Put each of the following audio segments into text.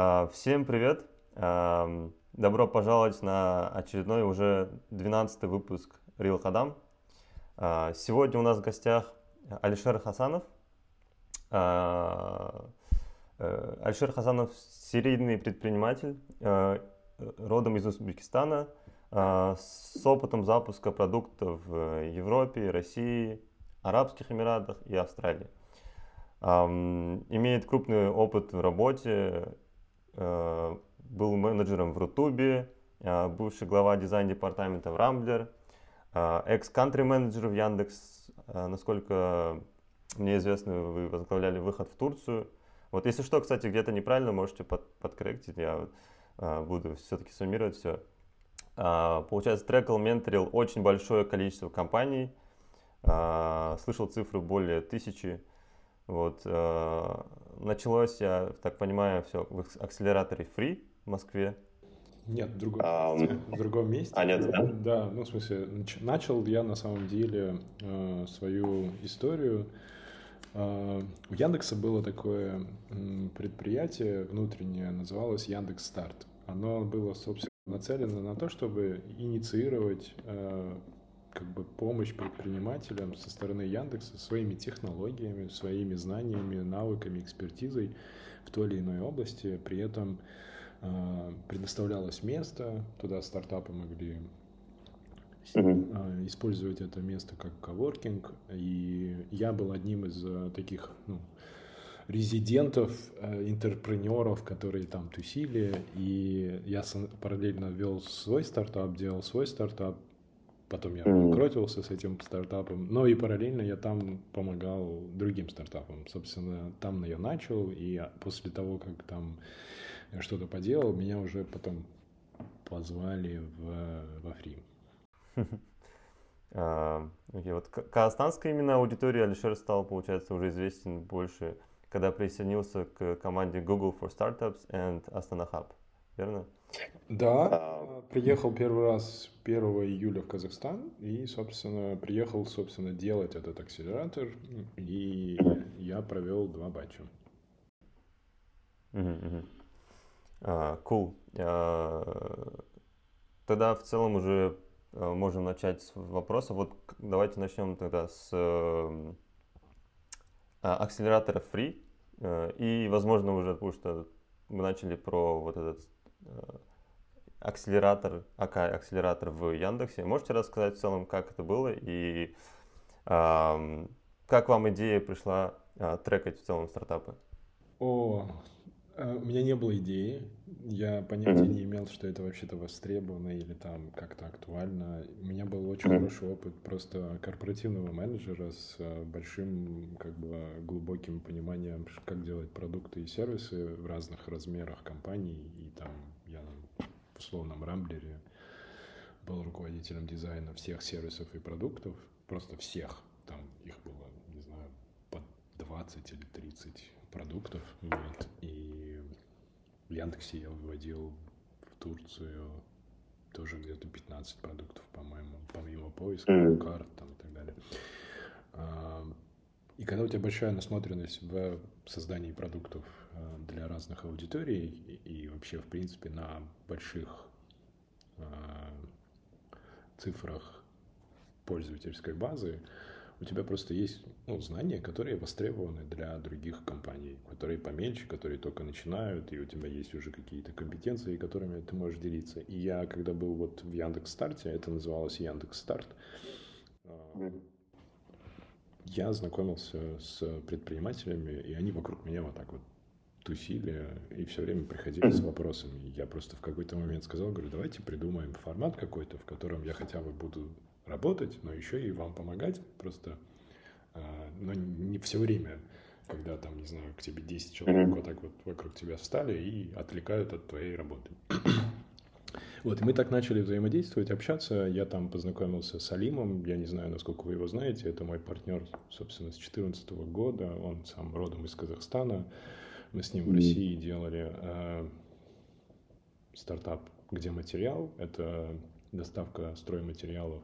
А, всем привет! Добро пожаловать на очередной уже 12 выпуск Real Хадам. А, сегодня у нас в гостях Алишер Хасанов. А, э, Алишер Хасанов серийный предприниматель, э, родом из Узбекистана, с опытом запуска продуктов в Европе, России, Арабских Эмиратах и Австралии. Имеет крупный опыт в работе был менеджером в Рутубе, э, бывший глава дизайн-департамента в Рамблер, э, экс-кантри менеджер в Яндекс. Насколько мне известно, вы возглавляли выход в Турцию. Вот если что, кстати, где-то неправильно, можете под, подкорректить, я буду все-таки суммировать все. Получается, трекал, менторил очень большое количество компаний, слышал цифры более тысячи. Вот, началось, я так понимаю, все в акселераторе Free в Москве. Нет, в другом, а, месте, в другом месте. А, нет, да? Да, ну, в смысле, начал я на самом деле э, свою историю. Э, у Яндекса было такое предприятие внутреннее, называлось Яндекс Старт. Оно было, собственно, нацелено на то, чтобы инициировать э, как бы помощь предпринимателям со стороны Яндекса своими технологиями, своими знаниями, навыками, экспертизой в той или иной области. При этом э, предоставлялось место, туда стартапы могли э, использовать это место как коворкинг. И я был одним из э, таких ну, резидентов, э, интерпренеров, которые там тусили. И я параллельно вел свой стартап, делал свой стартап, Потом я банкротился с этим стартапом, но и параллельно я там помогал другим стартапам. Собственно, там я начал, и после того, как там что-то поделал, меня уже потом позвали в, во Фри. А, вот казахстанская именно аудитория Алишер стал, получается, уже известен больше, когда присоединился к команде Google for Startups and Astana Hub, верно? Да, а, приехал первый раз 1 июля в Казахстан и, собственно, приехал, собственно, делать этот акселератор, и я провел два батча. Cool. А, тогда в целом уже а, можем начать с вопроса. Вот давайте начнем тогда с акселератора Free. И, возможно, уже, потому что мы начали про вот этот акселератор, АК акселератор в Яндексе. Можете рассказать в целом, как это было и э, как вам идея пришла э, трекать в целом стартапы? О, э, у меня не было идеи. Я понятия не имел, что это вообще-то востребовано или там как-то актуально. У меня был очень хороший опыт просто корпоративного менеджера с э, большим, как бы, глубоким пониманием, как делать продукты и сервисы в разных размерах компаний. И там я в условном Рамблере был руководителем дизайна всех сервисов и продуктов, просто всех. Там их было, не знаю, под 20 или 30 продуктов. Вот. И в Яндексе я выводил в Турцию тоже где-то 15 продуктов, по-моему, помимо поиска, mm-hmm. карт там, и так далее. А, и когда у тебя большая насмотренность в создании продуктов а, для разных аудиторий и вообще, в принципе, на больших а, цифрах пользовательской базы, у тебя просто есть ну, знания, которые востребованы для других компаний, которые поменьше, которые только начинают, и у тебя есть уже какие-то компетенции, которыми ты можешь делиться. И я, когда был вот в Яндекс Старте, это называлось Яндекс Старт, я знакомился с предпринимателями, и они вокруг меня вот так вот тусили и все время приходили с вопросами. Я просто в какой-то момент сказал, говорю, давайте придумаем формат какой-то, в котором я хотя бы буду работать, но еще и вам помогать. Просто, а, но не все время, когда там, не знаю, к тебе 10 человек вот так вот вокруг тебя встали и отвлекают от твоей работы. Вот, и мы так начали взаимодействовать, общаться. Я там познакомился с Алимом, я не знаю, насколько вы его знаете, это мой партнер, собственно, с 2014 года, он сам родом из Казахстана. Мы с ним в России делали э, стартап «Где материал?». Это доставка стройматериалов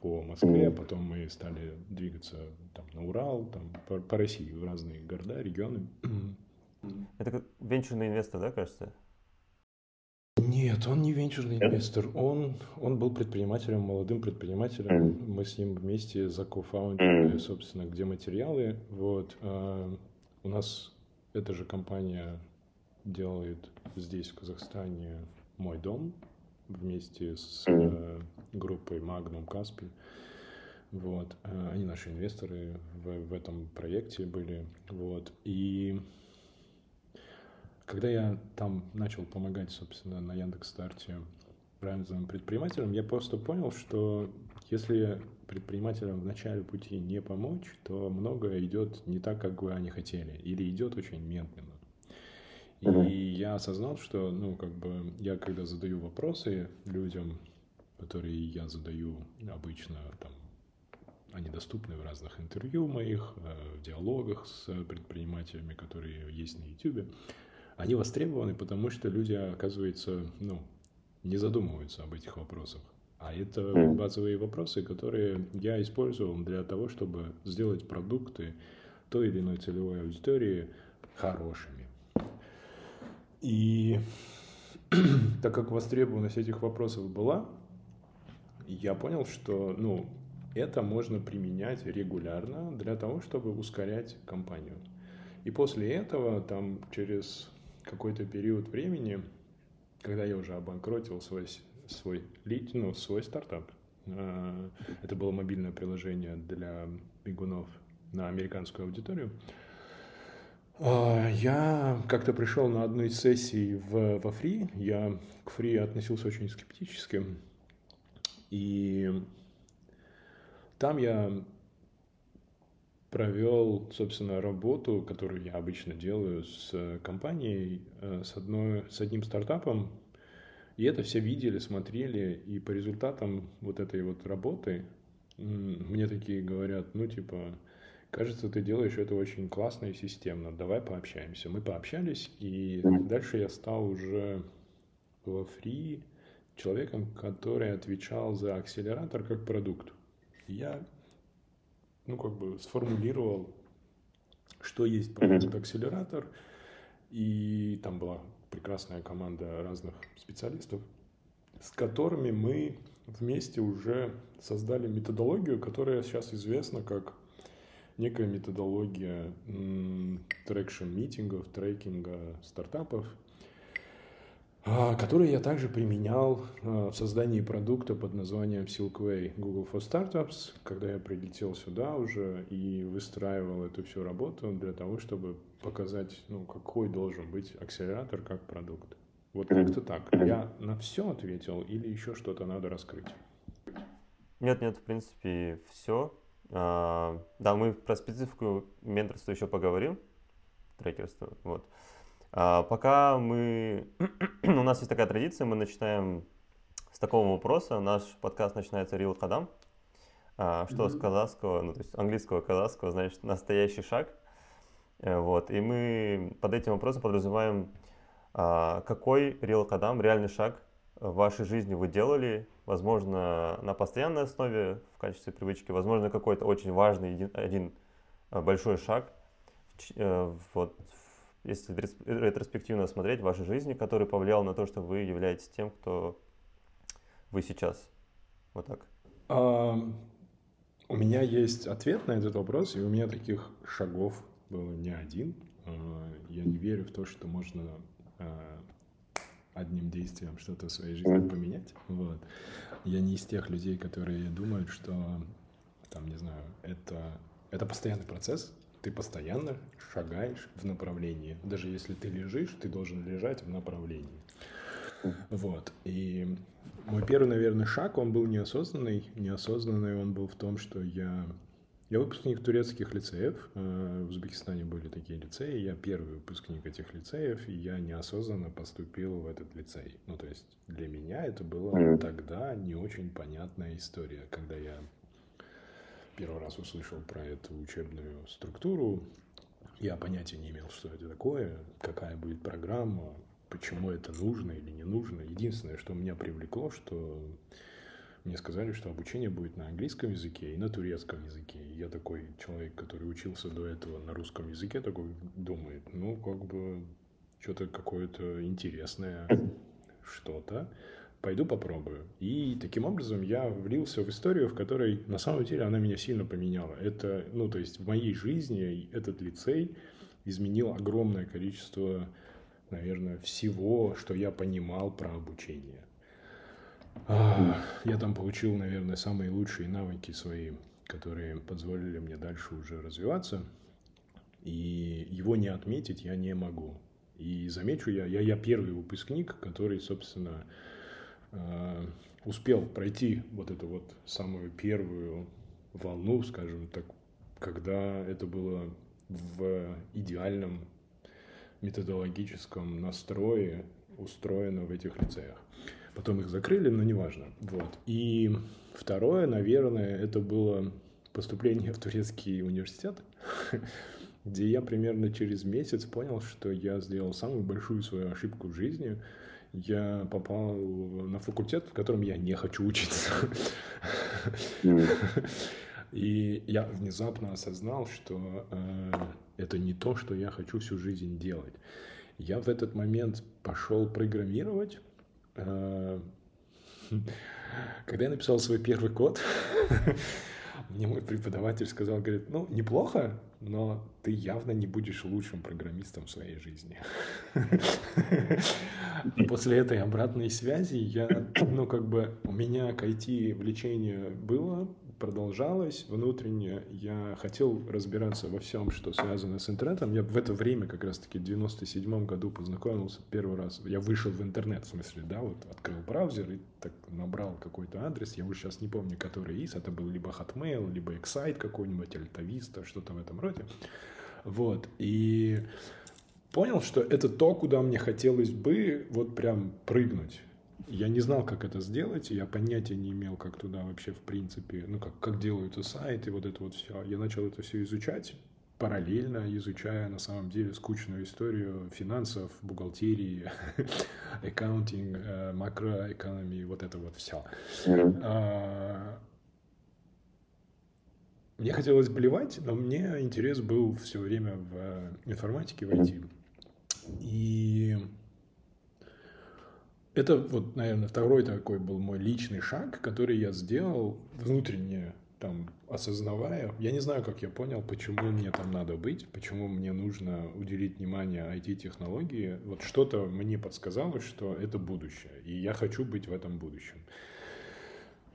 по Москве, потом мы стали двигаться там, на Урал, там, по, по России, в разные города, регионы. Это как венчурный инвестор, да, кажется? Нет, он не венчурный инвестор. Он, он был предпринимателем, молодым предпринимателем. Мы с ним вместе закофаундили, собственно, где материалы. Вот. А у нас эта же компания делает здесь, в Казахстане, мой дом вместе с э, группой Magnum Каспий. Вот. Э, они наши инвесторы в, в этом проекте были. Вот. И когда я там начал помогать, собственно, на Яндекс.Старте разным предпринимателям, я просто понял, что если предпринимателям в начале пути не помочь, то многое идет не так, как бы они хотели, или идет очень медленно. И я осознал, что, ну, как бы, я когда задаю вопросы людям, которые я задаю обычно, там, они доступны в разных интервью моих, э, в диалогах с предпринимателями, которые есть на YouTube, они востребованы, потому что люди, оказывается, ну, не задумываются об этих вопросах. А это базовые вопросы, которые я использовал для того, чтобы сделать продукты той или иной целевой аудитории хорошими. И так как востребованность этих вопросов была, я понял, что ну, это можно применять регулярно для того, чтобы ускорять компанию. И после этого, там, через какой-то период времени, когда я уже обанкротил свой, свой, ну, свой стартап, а, это было мобильное приложение для бегунов на американскую аудиторию, а, я как-то пришел на одну из сессий в, во Фри, я к Фри относился очень скептически, и там я провел, собственно, работу, которую я обычно делаю с компанией, э, с, одной, с одним стартапом. И это все видели, смотрели, и по результатам вот этой вот работы мне такие говорят, ну, типа, кажется, ты делаешь это очень классно и системно, давай пообщаемся. Мы пообщались, и дальше я стал уже во фри человеком, который отвечал за акселератор как продукт. Я ну, как бы сформулировал, что есть продукт-акселератор, и там была прекрасная команда разных специалистов, с которыми мы вместе уже создали методологию, которая сейчас известна как некая методология traction meeting ов, трекинга стартапов – а, который я также применял а, в создании продукта под названием Silkway Google for Startups, когда я прилетел сюда уже и выстраивал эту всю работу для того, чтобы показать, ну, какой должен быть акселератор как продукт. Вот как-то так. Я на все ответил или еще что-то надо раскрыть? Нет, нет, в принципе, все. А, да, мы про специфику менторства еще поговорим, трекерство, вот. А, пока мы... У нас есть такая традиция, мы начинаем с такого вопроса. Наш подкаст начинается «Рил Кадам». А, что mm-hmm. с казахского, ну, то есть английского казахского, значит, настоящий шаг. Э, вот. И мы под этим вопросом подразумеваем, а, какой Рил Кадам, реальный шаг в вашей жизни вы делали, возможно, на постоянной основе в качестве привычки, возможно, какой-то очень важный один, один большой шаг э, вот, если ретроспективно смотреть в вашей жизни, который повлиял на то, что вы являетесь тем, кто вы сейчас? Вот так. А, у меня есть ответ на этот вопрос, и у меня таких шагов было не один. А, я не верю в то, что можно а, одним действием что-то в своей жизни поменять. Вот. Я не из тех людей, которые думают, что, там, не знаю, это, это постоянный процесс, ты постоянно шагаешь в направлении. Даже если ты лежишь, ты должен лежать в направлении. Вот. И мой первый, наверное, шаг, он был неосознанный. Неосознанный он был в том, что я... Я выпускник турецких лицеев. Э, в Узбекистане были такие лицеи. Я первый выпускник этих лицеев, и я неосознанно поступил в этот лицей. Ну, то есть для меня это было тогда не очень понятная история, когда я первый раз услышал про эту учебную структуру, я понятия не имел, что это такое, какая будет программа, почему это нужно или не нужно. Единственное, что меня привлекло, что мне сказали, что обучение будет на английском языке и на турецком языке. Я такой человек, который учился до этого на русском языке, такой думает, ну, как бы, что-то какое-то интересное, что-то. Пойду попробую. И таким образом я влился в историю, в которой на самом деле она меня сильно поменяла. Это, ну, то есть в моей жизни этот лицей изменил огромное количество, наверное, всего, что я понимал про обучение. Я там получил, наверное, самые лучшие навыки свои, которые позволили мне дальше уже развиваться. И его не отметить я не могу. И замечу я, я, я первый выпускник, который, собственно, успел пройти вот эту вот самую первую волну, скажем так, когда это было в идеальном методологическом настрое устроено в этих лицеях. Потом их закрыли, но неважно. Вот. И второе, наверное, это было поступление в турецкий университет, где я примерно через месяц понял, что я сделал самую большую свою ошибку в жизни. Я попал на факультет, в котором я не хочу учиться. И я внезапно осознал, что э, это не то, что я хочу всю жизнь делать. Я в этот момент пошел программировать, Э, когда я написал свой первый код, мне мой преподаватель сказал, говорит, ну, неплохо, но ты явно не будешь лучшим программистом в своей жизни. После этой обратной связи я, ну, как бы, у меня к IT влечение было, продолжалось внутренне. Я хотел разбираться во всем, что связано с интернетом. Я в это время, как раз-таки в 97 году познакомился первый раз. Я вышел в интернет, в смысле, да, вот открыл браузер и так набрал какой-то адрес. Я уже сейчас не помню, который из. Это был либо Hotmail, либо Excite какой-нибудь, Altavista, что-то в этом роде. Вот. И понял, что это то, куда мне хотелось бы вот прям прыгнуть. Я не знал, как это сделать, я понятия не имел, как туда вообще, в принципе, ну, как, как делаются сайты, вот это вот все. Я начал это все изучать, параллельно изучая на самом деле скучную историю финансов, бухгалтерии, аккаунтинг, э, макроэкономии, вот это вот все. А, мне хотелось блевать, но мне интерес был все время в информатике, в IT. И это вот, наверное, второй такой был мой личный шаг, который я сделал внутренне, там, осознавая. Я не знаю, как я понял, почему мне там надо быть, почему мне нужно уделить внимание IT-технологии. Вот что-то мне подсказало, что это будущее, и я хочу быть в этом будущем.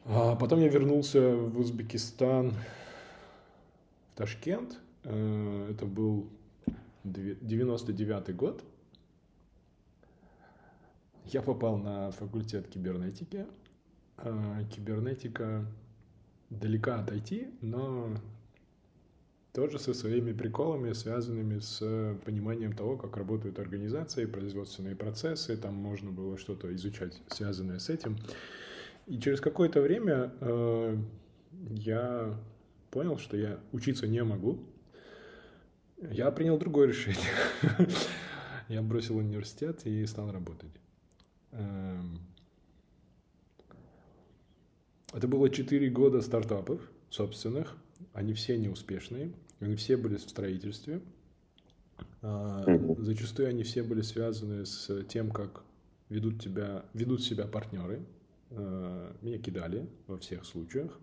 А потом я вернулся в Узбекистан, в Ташкент. Э, это был 99 год. Я попал на факультет кибернетики. А, кибернетика далека от IT, но тоже со своими приколами, связанными с пониманием того, как работают организации, производственные процессы. Там можно было что-то изучать, связанное с этим. И через какое-то время э, я понял, что я учиться не могу. Я принял другое решение. Я бросил университет и стал работать. Эм, это было 4 года стартапов собственных. Они все неуспешные. Они все были в строительстве. А, зачастую они все были связаны с тем, как ведут, тебя, ведут себя партнеры. А, меня кидали во всех случаях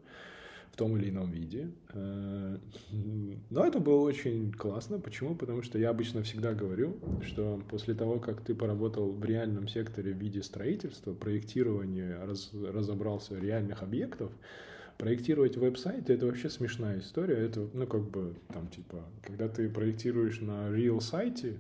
в том или ином виде. Э, но это было очень классно. Почему? Потому что я обычно всегда говорю, что после того, как ты поработал в реальном секторе в виде строительства, проектирования, раз, разобрался реальных объектов, проектировать веб-сайты это вообще смешная история. Это, ну, как бы, там, типа, когда ты проектируешь на real сайте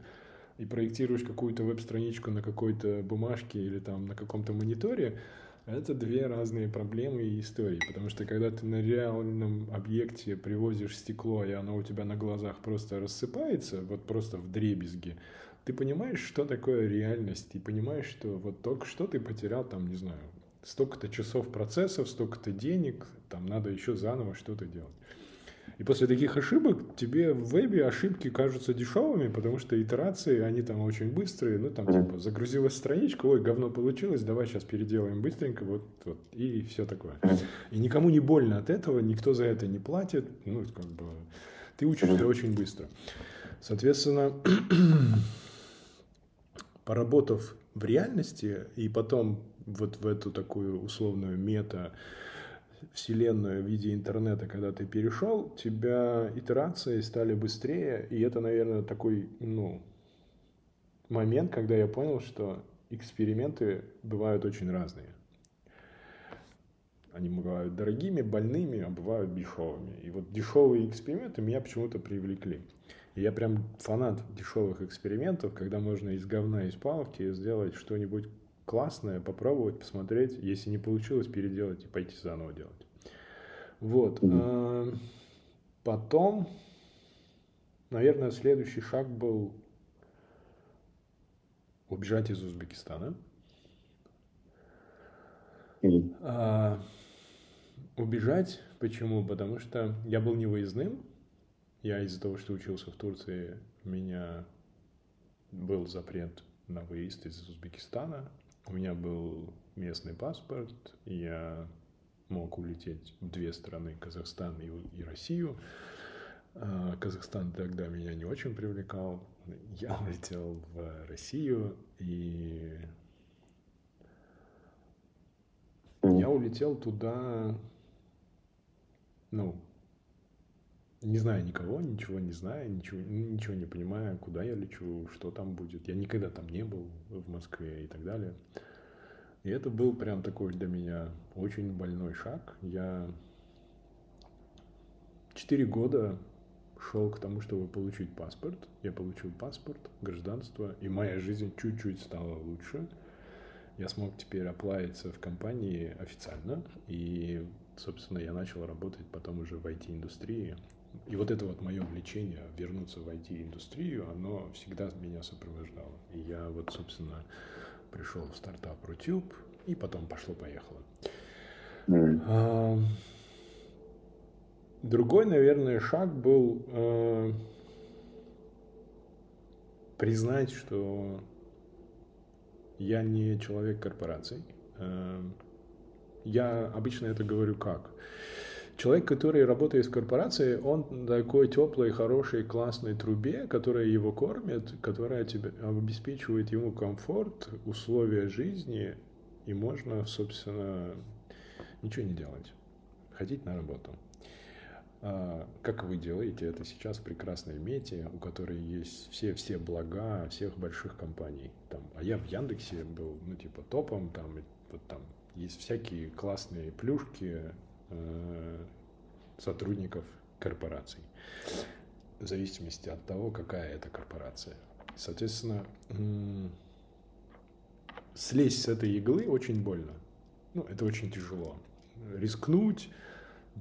и проектируешь какую-то веб-страничку на какой-то бумажке или там на каком-то мониторе, это две разные проблемы и истории, потому что когда ты на реальном объекте привозишь стекло, и оно у тебя на глазах просто рассыпается, вот просто в дребезги, ты понимаешь, что такое реальность, и понимаешь, что вот только что ты потерял там, не знаю, столько-то часов процессов, столько-то денег, там надо еще заново что-то делать. И после таких ошибок тебе в вебе ошибки кажутся дешевыми, потому что итерации, они там очень быстрые. Ну, там, типа, загрузилась страничка, ой, говно получилось, давай сейчас переделаем быстренько, вот, вот, и все такое. И никому не больно от этого, никто за это не платит. Ну, как бы, ты учишься очень быстро. Соответственно, поработав в реальности и потом вот в эту такую условную мета вселенную в виде интернета, когда ты перешел, тебя итерации стали быстрее, и это, наверное, такой, ну, момент, когда я понял, что эксперименты бывают очень разные. Они бывают дорогими, больными, а бывают дешевыми. И вот дешевые эксперименты меня почему-то привлекли. И я прям фанат дешевых экспериментов, когда можно из говна, из палки сделать что-нибудь классное, попробовать, посмотреть. Если не получилось, переделать и пойти заново делать. Вот. Mm-hmm. Потом, наверное, следующий шаг был убежать из Узбекистана. Mm-hmm. А, убежать почему? Потому что я был невыездным. Я из-за того, что учился в Турции, у меня был запрет на выезд из Узбекистана. У меня был местный паспорт, я мог улететь в две страны, Казахстан и, и Россию. А, Казахстан тогда меня не очень привлекал. Я улетел в Россию, и я улетел туда, ну, не зная никого, ничего не зная, ничего, ничего не понимая, куда я лечу, что там будет. Я никогда там не был в Москве и так далее. И это был прям такой для меня очень больной шаг. Я четыре года шел к тому, чтобы получить паспорт. Я получил паспорт, гражданство, и моя жизнь чуть-чуть стала лучше. Я смог теперь оплавиться в компании официально, и, собственно, я начал работать потом уже в IT-индустрии. И вот это вот мое влечение вернуться в IT-индустрию, оно всегда меня сопровождало. И я вот, собственно, пришел в стартап Рутюб, и потом пошло-поехало. Mm. Другой, наверное, шаг был э, признать, что я не человек корпораций. Э, я обычно это говорю как? Человек, который работает в корпорации, он такой теплой, хорошей, классной трубе, которая его кормит, которая тебе обеспечивает ему комфорт, условия жизни, и можно, собственно, ничего не делать, ходить на работу. А, как вы делаете это сейчас в прекрасной мете, у которой есть все-все блага всех больших компаний. Там, а я в Яндексе был, ну, типа, топом, там, вот там есть всякие классные плюшки, сотрудников корпораций. В зависимости от того, какая это корпорация. Соответственно, слезть с этой иглы очень больно. Ну, это очень тяжело. Рискнуть,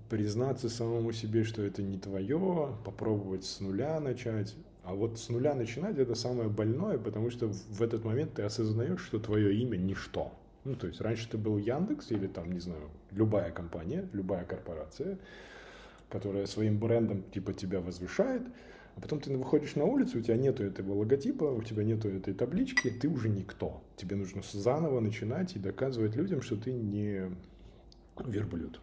признаться самому себе, что это не твое, попробовать с нуля начать. А вот с нуля начинать это самое больное, потому что в этот момент ты осознаешь, что твое имя ничто. Ну, то есть раньше ты был Яндекс или там, не знаю, любая компания, любая корпорация, которая своим брендом типа тебя возвышает, а потом ты выходишь на улицу, у тебя нету этого логотипа, у тебя нету этой таблички, ты уже никто. Тебе нужно заново начинать и доказывать людям, что ты не верблюд.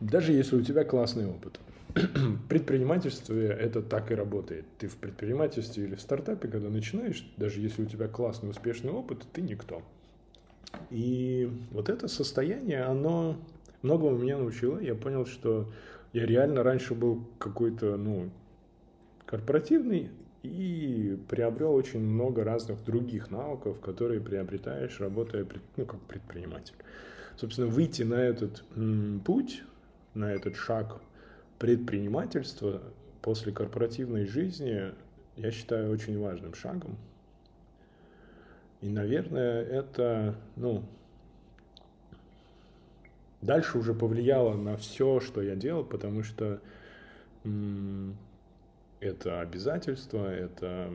Даже если у тебя классный опыт. Предпринимательстве это так и работает. Ты в предпринимательстве или в стартапе, когда начинаешь, даже если у тебя классный, успешный опыт, ты никто. И вот это состояние, оно многому меня научило. Я понял, что я реально раньше был какой-то, ну, корпоративный и приобрел очень много разных других навыков, которые приобретаешь, работая ну, как предприниматель. Собственно, выйти на этот путь, на этот шаг предпринимательства после корпоративной жизни, я считаю очень важным шагом, и, наверное, это, ну, дальше уже повлияло на все, что я делал, потому что это обязательство, это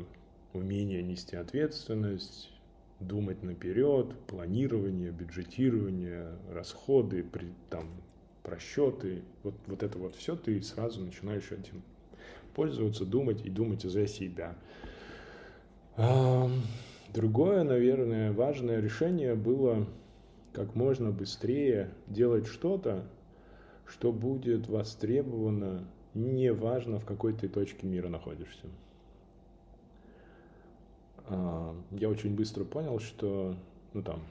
умение нести ответственность, думать наперед, планирование, бюджетирование, расходы, при, там, просчеты, вот, вот это вот все, ты сразу начинаешь этим пользоваться, думать и думать за себя. Другое, наверное, важное решение было как можно быстрее делать что-то, что будет востребовано, неважно в какой ты точке мира находишься. А, я очень быстро понял, что, ну там,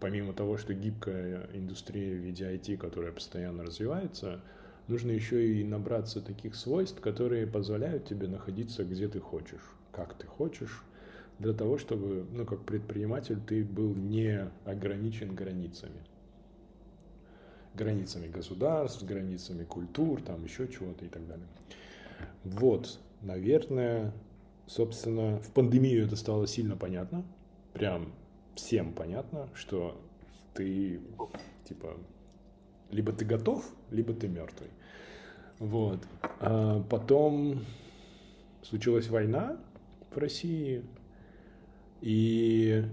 помимо того, что гибкая индустрия в виде IT, которая постоянно развивается, нужно еще и набраться таких свойств, которые позволяют тебе находиться где ты хочешь, как ты хочешь, для того, чтобы, ну, как предприниматель, ты был не ограничен границами. Границами государств, границами культур, там еще чего-то и так далее. Вот, наверное, собственно, в пандемию это стало сильно понятно. Прям всем понятно, что ты, типа, либо ты готов, либо ты мертвый. Вот. А потом случилась война в России, и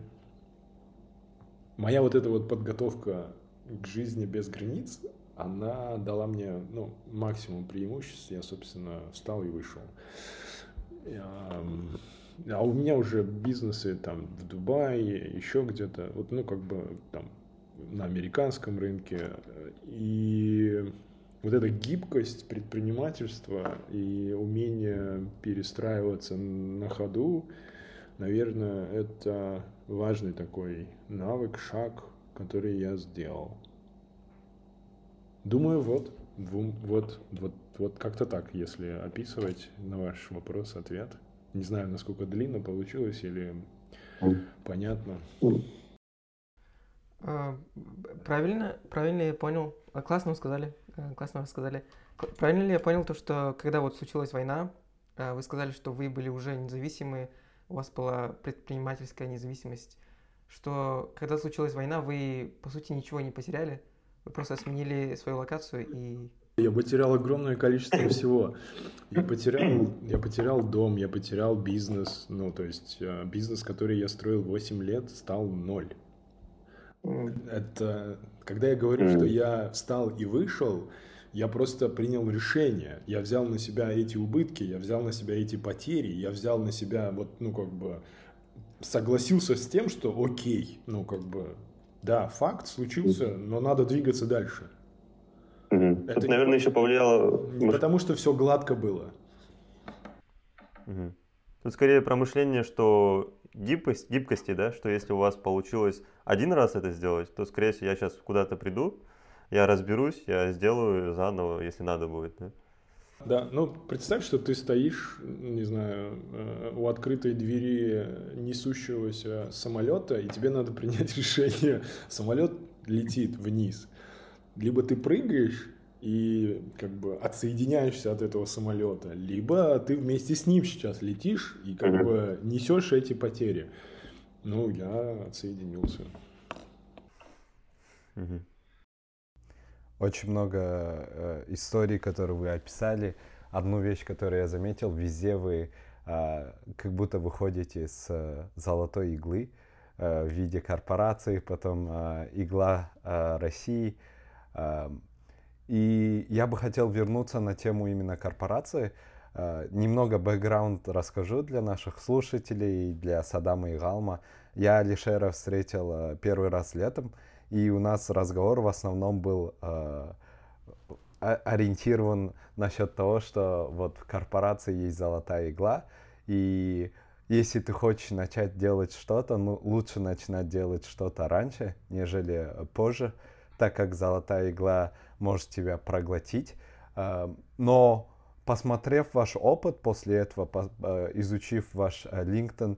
моя вот эта вот подготовка к жизни без границ, она дала мне ну, максимум преимуществ. Я, собственно, встал и вышел. А у меня уже бизнесы там в Дубае, еще где-то, вот, ну, как бы там на американском рынке. И вот эта гибкость предпринимательства и умение перестраиваться на ходу, наверное, это важный такой навык, шаг, который я сделал. Думаю, вот, вот, вот, вот как-то так, если описывать на ваш вопрос-ответ. Не знаю, насколько длинно получилось или понятно. А, правильно, правильно я понял. А, классно сказали, классно вы сказали. Правильно ли я понял то, что когда вот случилась война, а, вы сказали, что вы были уже независимы, у вас была предпринимательская независимость, что когда случилась война, вы, по сути, ничего не потеряли, вы просто сменили свою локацию и... Я потерял огромное количество всего. Я потерял, я потерял дом, я потерял бизнес. Ну, то есть э, бизнес, который я строил 8 лет, стал ноль. Это когда я говорю, что я встал и вышел, я просто принял решение. Я взял на себя эти убытки, я взял на себя эти потери, я взял на себя вот, ну, как бы, согласился с тем, что окей, ну, как бы, да, факт случился, но надо двигаться дальше. Угу. Это, наверное, не, еще повлияло... Не потому, что все гладко было. Угу. Тут скорее про мышление, что гибкость, гибкости, да, что если у вас получилось один раз это сделать, то, скорее всего, я сейчас куда-то приду, я разберусь, я сделаю заново, если надо будет. Да? Да, ну представь, что ты стоишь, не знаю, э, у открытой двери несущегося самолета, и тебе надо принять решение. Самолет летит вниз. Либо ты прыгаешь и как бы отсоединяешься от этого самолета, либо ты вместе с ним сейчас летишь и как бы несешь эти потери. Ну, я отсоединился. Очень много э, историй, которые вы описали. Одну вещь, которую я заметил, везде вы э, как будто выходите с э, золотой иглы э, в виде корпорации, потом э, игла э, России. Э, и я бы хотел вернуться на тему именно корпорации. Uh, немного бэкграунд расскажу для наших слушателей, для Садама и Галма. Я Алишера встретил uh, первый раз летом, и у нас разговор в основном был uh, ориентирован насчет того, что вот в корпорации есть золотая игла, и если ты хочешь начать делать что-то, ну, лучше начинать делать что-то раньше, нежели позже, так как золотая игла может тебя проглотить. Э, но посмотрев ваш опыт после этого, э, изучив ваш э, LinkedIn,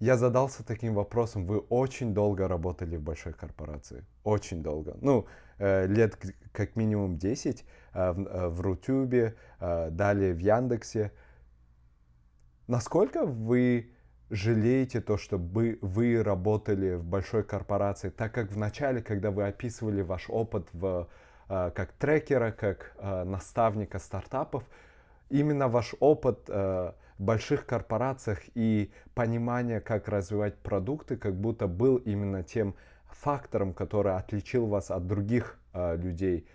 я задался таким вопросом. Вы очень долго работали в большой корпорации. Очень долго. Ну, лет как минимум 10 в Рутюбе, далее в Яндексе. Насколько вы жалеете то, что вы, вы работали в большой корпорации, так как в начале, когда вы описывали ваш опыт в, э, как трекера, как э, наставника стартапов, именно ваш опыт э, в больших корпорациях и понимание, как развивать продукты, как будто был именно тем фактором, который отличил вас от других людей.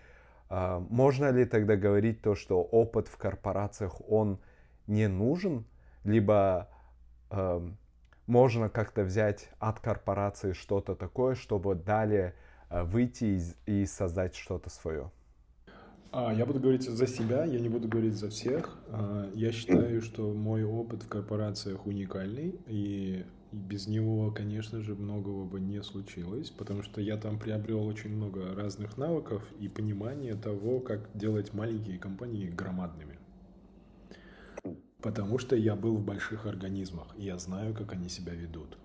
Можно ли тогда говорить то, что опыт в корпорациях, он не нужен, либо э, можно как-то взять от корпорации что-то такое, чтобы далее э, выйти и, и создать что-то свое? А, я буду говорить за себя, я не буду говорить за всех. А, я считаю, что мой опыт в корпорациях уникальный, и без него, конечно же, многого бы не случилось, потому что я там приобрел очень много разных навыков и понимания того, как делать маленькие компании громадными. Потому что я был в больших организмах, и я знаю, как они себя ведут.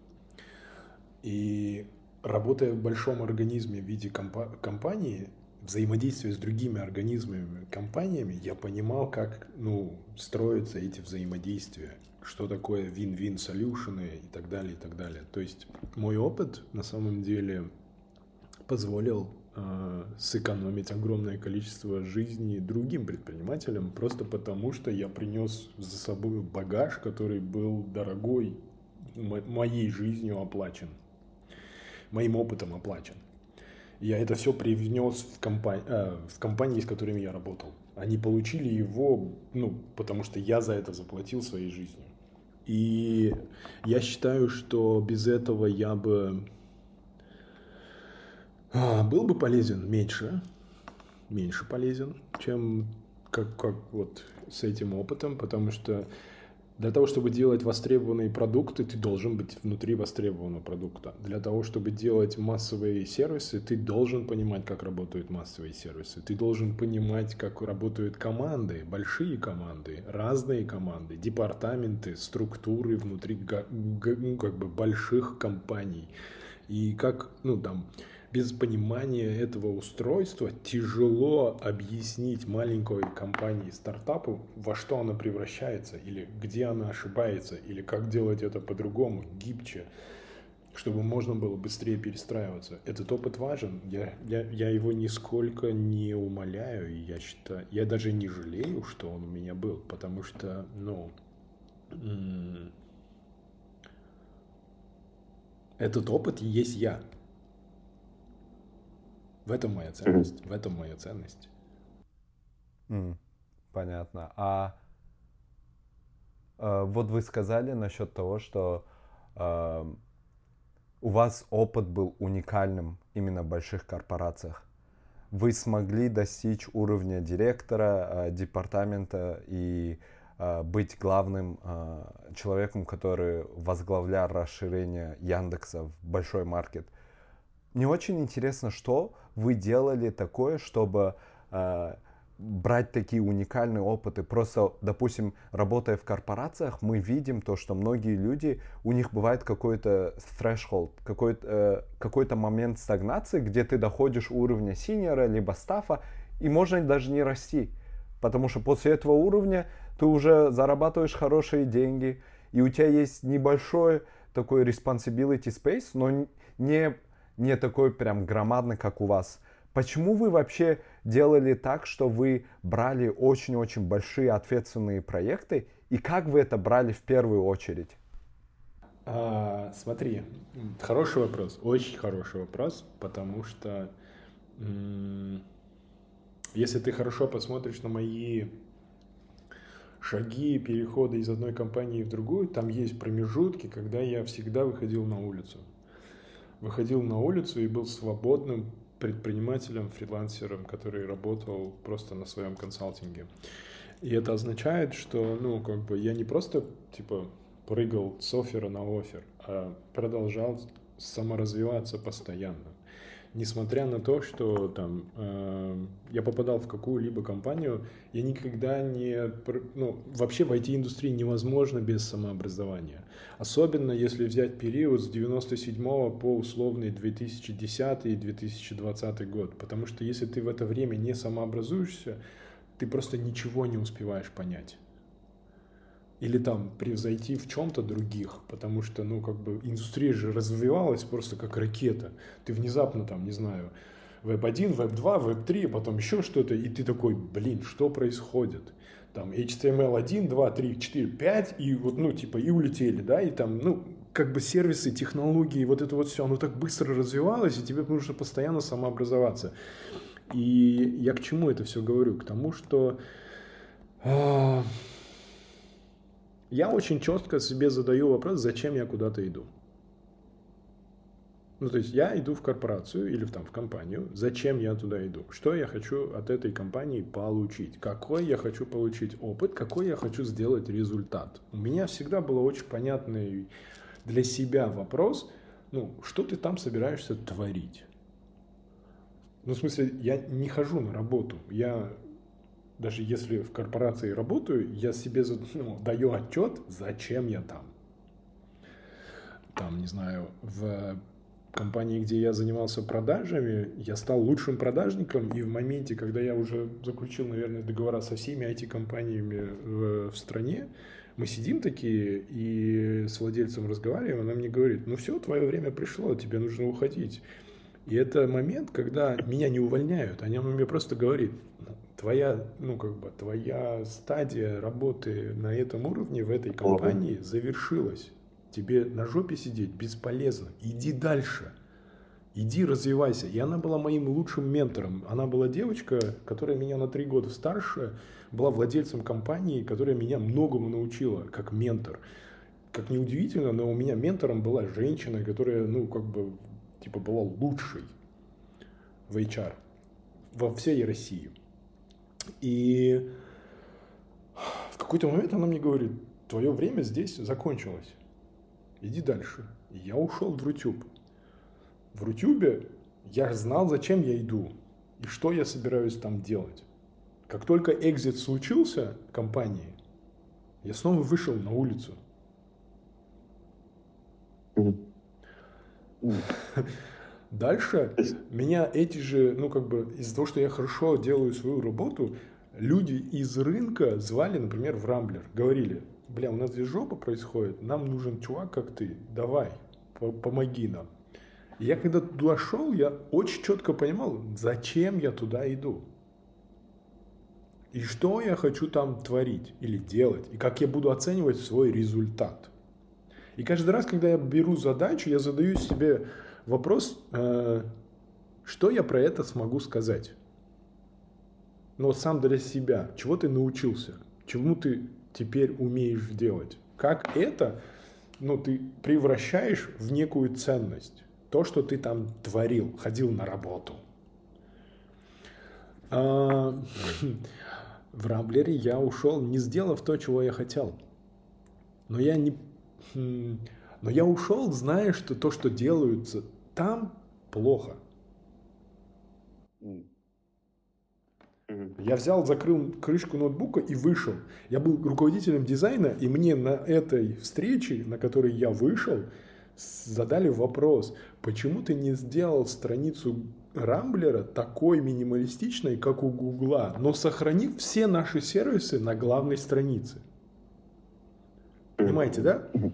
И работая в большом организме в виде компа- компании, взаимодействие с другими организмами, компаниями, я понимал, как ну, строятся эти взаимодействия, что такое win-win солюшены и так далее, и так далее. То есть мой опыт на самом деле позволил э, сэкономить огромное количество жизней другим предпринимателям, просто потому что я принес за собой багаж, который был дорогой, моей жизнью оплачен, моим опытом оплачен я это все привнес в, компани- э, в компании, с которыми я работал. Они получили его, ну, потому что я за это заплатил своей жизнью. И я считаю, что без этого я бы был бы полезен меньше, меньше полезен, чем как, как вот с этим опытом, потому что для того, чтобы делать востребованные продукты, ты должен быть внутри востребованного продукта. Для того, чтобы делать массовые сервисы, ты должен понимать, как работают массовые сервисы. Ты должен понимать, как работают команды, большие команды, разные команды, департаменты, структуры внутри ну, как бы больших компаний. И как, ну там, без понимания этого устройства тяжело объяснить маленькой компании, стартапу, во что она превращается, или где она ошибается, или как делать это по-другому, гибче, чтобы можно было быстрее перестраиваться. Этот опыт важен, я, я, я его нисколько не умоляю, и я считаю, я даже не жалею, что он у меня был, потому что, ну, этот опыт есть я. В этом моя ценность. Mm-hmm. В этом моя ценность. Mm, понятно. А э, вот вы сказали насчет того, что э, у вас опыт был уникальным именно в больших корпорациях. Вы смогли достичь уровня директора э, департамента и э, быть главным э, человеком, который возглавлял расширение Яндекса в большой маркет. Мне очень интересно, что вы делали такое, чтобы э, брать такие уникальные опыты. Просто, допустим, работая в корпорациях, мы видим то, что многие люди, у них бывает какой-то threshold, какой-то, э, какой-то момент стагнации, где ты доходишь уровня синера, либо стафа, и можно даже не расти. Потому что после этого уровня ты уже зарабатываешь хорошие деньги, и у тебя есть небольшой такой responsibility space, но не не такой прям громадный, как у вас. Почему вы вообще делали так, что вы брали очень-очень большие ответственные проекты, и как вы это брали в первую очередь? А, смотри, хороший вопрос, очень хороший вопрос, потому что если ты хорошо посмотришь на мои шаги, переходы из одной компании в другую, там есть промежутки, когда я всегда выходил на улицу выходил на улицу и был свободным предпринимателем, фрилансером, который работал просто на своем консалтинге. И это означает, что, ну, как бы я не просто, типа, прыгал с оффера на офер, а продолжал саморазвиваться постоянно несмотря на то, что там э, я попадал в какую-либо компанию, я никогда не... Ну, вообще в IT-индустрии невозможно без самообразования. Особенно если взять период с 97 по условный 2010 и 2020 год. Потому что если ты в это время не самообразуешься, ты просто ничего не успеваешь понять или там превзойти в чем-то других, потому что, ну, как бы индустрия же развивалась просто как ракета. Ты внезапно там, не знаю, веб-1, веб-2, веб-3, потом еще что-то, и ты такой, блин, что происходит? Там HTML 1, 2, 3, 4, 5, и вот, ну, типа, и улетели, да, и там, ну, как бы сервисы, технологии, вот это вот все, оно так быстро развивалось, и тебе нужно постоянно самообразоваться. И я к чему это все говорю? К тому, что э, я очень четко себе задаю вопрос, зачем я куда-то иду. Ну, то есть я иду в корпорацию или в, там, в компанию. Зачем я туда иду? Что я хочу от этой компании получить? Какой я хочу получить опыт? Какой я хочу сделать результат? У меня всегда был очень понятный для себя вопрос, ну, что ты там собираешься творить? Ну, в смысле, я не хожу на работу. Я, даже если в корпорации работаю, я себе ну, даю отчет, зачем я там. Там, не знаю, в компании, где я занимался продажами, я стал лучшим продажником, и в моменте, когда я уже заключил, наверное, договора со всеми IT-компаниями в, в стране, мы сидим такие и с владельцем разговариваем, она мне говорит, ну все, твое время пришло, тебе нужно уходить. И это момент, когда меня не увольняют, она мне просто говорит, твоя, ну как бы, твоя стадия работы на этом уровне в этой компании завершилась. Тебе на жопе сидеть бесполезно. Иди дальше. Иди развивайся. И она была моим лучшим ментором. Она была девочка, которая меня на три года старше, была владельцем компании, которая меня многому научила, как ментор. Как ни удивительно, но у меня ментором была женщина, которая, ну, как бы, типа, была лучшей в HR во всей России. И в какой-то момент она мне говорит, твое время здесь закончилось иди дальше. И я ушел в Рутюб. В Рутюбе я знал, зачем я иду и что я собираюсь там делать. Как только экзит случился компании, я снова вышел на улицу. Дальше меня эти же, ну как бы из-за того, что я хорошо делаю свою работу, люди из рынка звали, например, в Рамблер, говорили, бля, у нас здесь жопа происходит, нам нужен чувак, как ты, давай, помоги нам. И я когда туда шел, я очень четко понимал, зачем я туда иду. И что я хочу там творить или делать, и как я буду оценивать свой результат. И каждый раз, когда я беру задачу, я задаю себе вопрос, э, что я про это смогу сказать. Но сам для себя, чего ты научился, чему ты теперь умеешь делать. Как это ну, ты превращаешь в некую ценность. То, что ты там творил, ходил на работу. А, в Рамблере я ушел, не сделав то, чего я хотел. Но я не... Но я ушел, зная, что то, что делается там, плохо. Я взял, закрыл крышку ноутбука и вышел. Я был руководителем дизайна, и мне на этой встрече, на которой я вышел, задали вопрос, почему ты не сделал страницу Рамблера такой минималистичной, как у Гугла, но сохранив все наши сервисы на главной странице. Понимаете, да?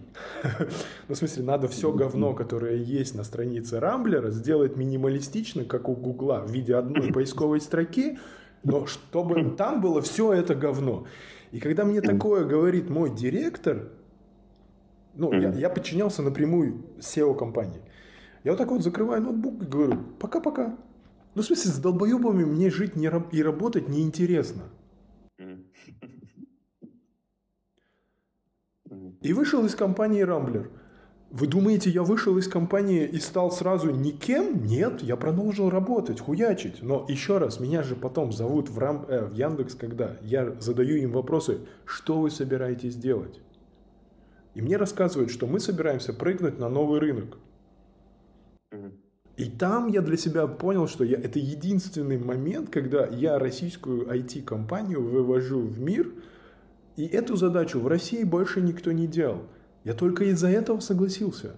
Ну, в смысле, надо все говно, которое есть на странице Рамблера, сделать минималистично, как у Гугла, в виде одной поисковой строки, но чтобы там было все это говно. И когда мне такое говорит мой директор, ну, я, я подчинялся напрямую SEO-компании. Я вот так вот закрываю ноутбук и говорю, пока-пока. Ну, в смысле, с долбоебами мне жить не, и работать неинтересно. И вышел из компании Рамблер. Вы думаете, я вышел из компании и стал сразу никем? Нет, я продолжил работать, хуячить. Но еще раз, меня же потом зовут в, Рам, э, в Яндекс, когда я задаю им вопросы, что вы собираетесь делать? И мне рассказывают, что мы собираемся прыгнуть на новый рынок. И там я для себя понял, что я, это единственный момент, когда я российскую IT-компанию вывожу в мир, и эту задачу в России больше никто не делал. Я только из-за этого согласился.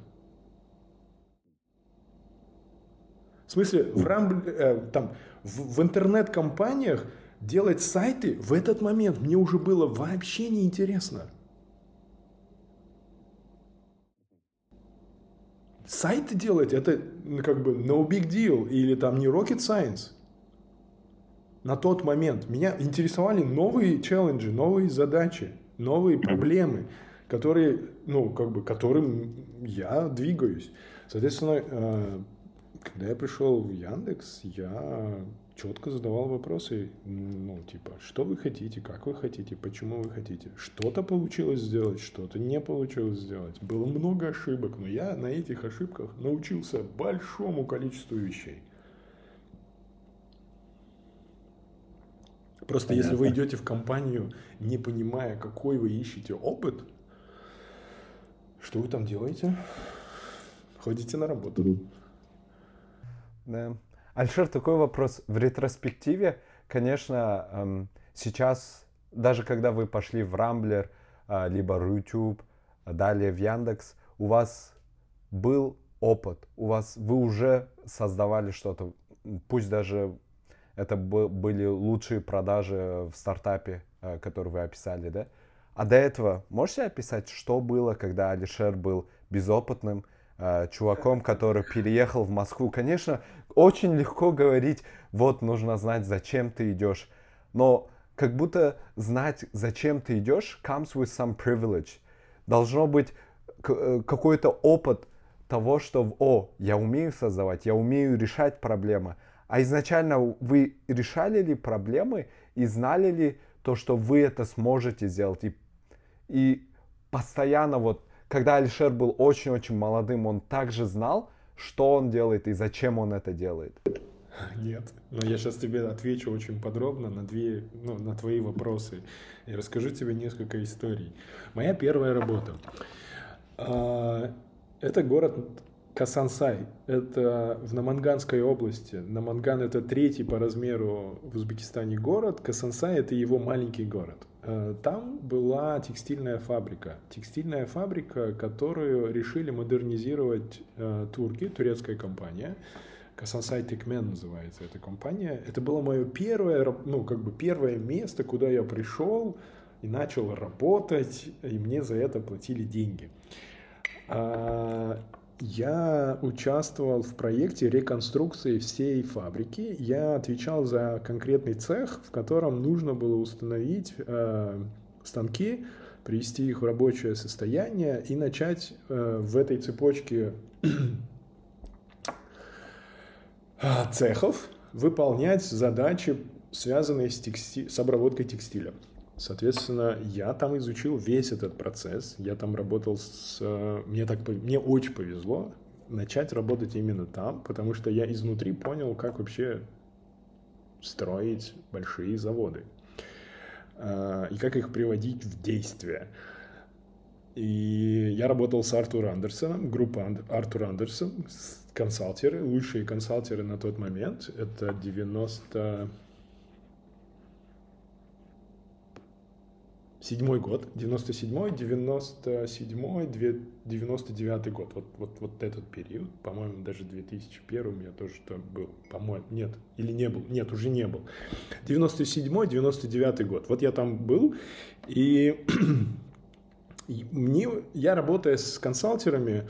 В смысле, в, рам, э, там, в, в интернет-компаниях делать сайты в этот момент мне уже было вообще неинтересно. Сайты делать это ну, как бы no big deal или там не rocket science. На тот момент меня интересовали новые челленджи, новые задачи, новые проблемы который, ну, как бы, которым я двигаюсь. Соответственно, э, когда я пришел в Яндекс, я четко задавал вопросы, ну, типа, что вы хотите, как вы хотите, почему вы хотите. Что-то получилось сделать, что-то не получилось сделать. Было много ошибок, но я на этих ошибках научился большому количеству вещей. Просто Понятно. если вы идете в компанию, не понимая, какой вы ищете опыт, что вы там делаете? Ходите на работу. Да. Альшер, такой вопрос. В ретроспективе, конечно, эм, сейчас, даже когда вы пошли в Рамблер, э, либо YouTube, далее в Яндекс, у вас был опыт, у вас вы уже создавали что-то, пусть даже это были лучшие продажи в стартапе, э, который вы описали, да? А до этого можете описать, что было, когда Алишер был безопытным, э, чуваком, который переехал в Москву? Конечно, очень легко говорить, вот нужно знать, зачем ты идешь. Но как будто знать, зачем ты идешь, comes with some privilege. Должно быть э, какой-то опыт того, что, о, я умею создавать, я умею решать проблемы. А изначально вы решали ли проблемы и знали ли то, что вы это сможете сделать? И, и постоянно вот, когда Алишер был очень-очень молодым, он также знал, что он делает и зачем он это делает? Нет, но я сейчас тебе отвечу очень подробно на, две, ну, на твои вопросы и расскажу тебе несколько историй. Моя первая работа. А, это город Касансай – это в Наманганской области. Наманган – это третий по размеру в Узбекистане город. Касансай – это его маленький город. Э, там была текстильная фабрика. Текстильная фабрика, которую решили модернизировать э, турки, турецкая компания. Касансай Текмен называется эта компания. Это было мое первое, ну, как бы первое место, куда я пришел и начал работать, и мне за это платили деньги. А, я участвовал в проекте реконструкции всей фабрики. Я отвечал за конкретный цех, в котором нужно было установить э, станки, привести их в рабочее состояние и начать э, в этой цепочке цехов выполнять задачи, связанные с, тексти... с обработкой текстиля. Соответственно, я там изучил весь этот процесс. Я там работал с... Мне, так, мне очень повезло начать работать именно там, потому что я изнутри понял, как вообще строить большие заводы а, и как их приводить в действие. И я работал с Артуром Андерсоном, группа Артур Андерсон, консалтеры, лучшие консалтеры на тот момент. Это 90 седьмой год, 97-й, 97-й, 99 год, вот, вот, вот этот период, по-моему, даже 2001 я тоже там был, по-моему, нет, или не был, нет, уже не был. 97-й, 99 год, вот я там был, и мне, я работая с консалтерами,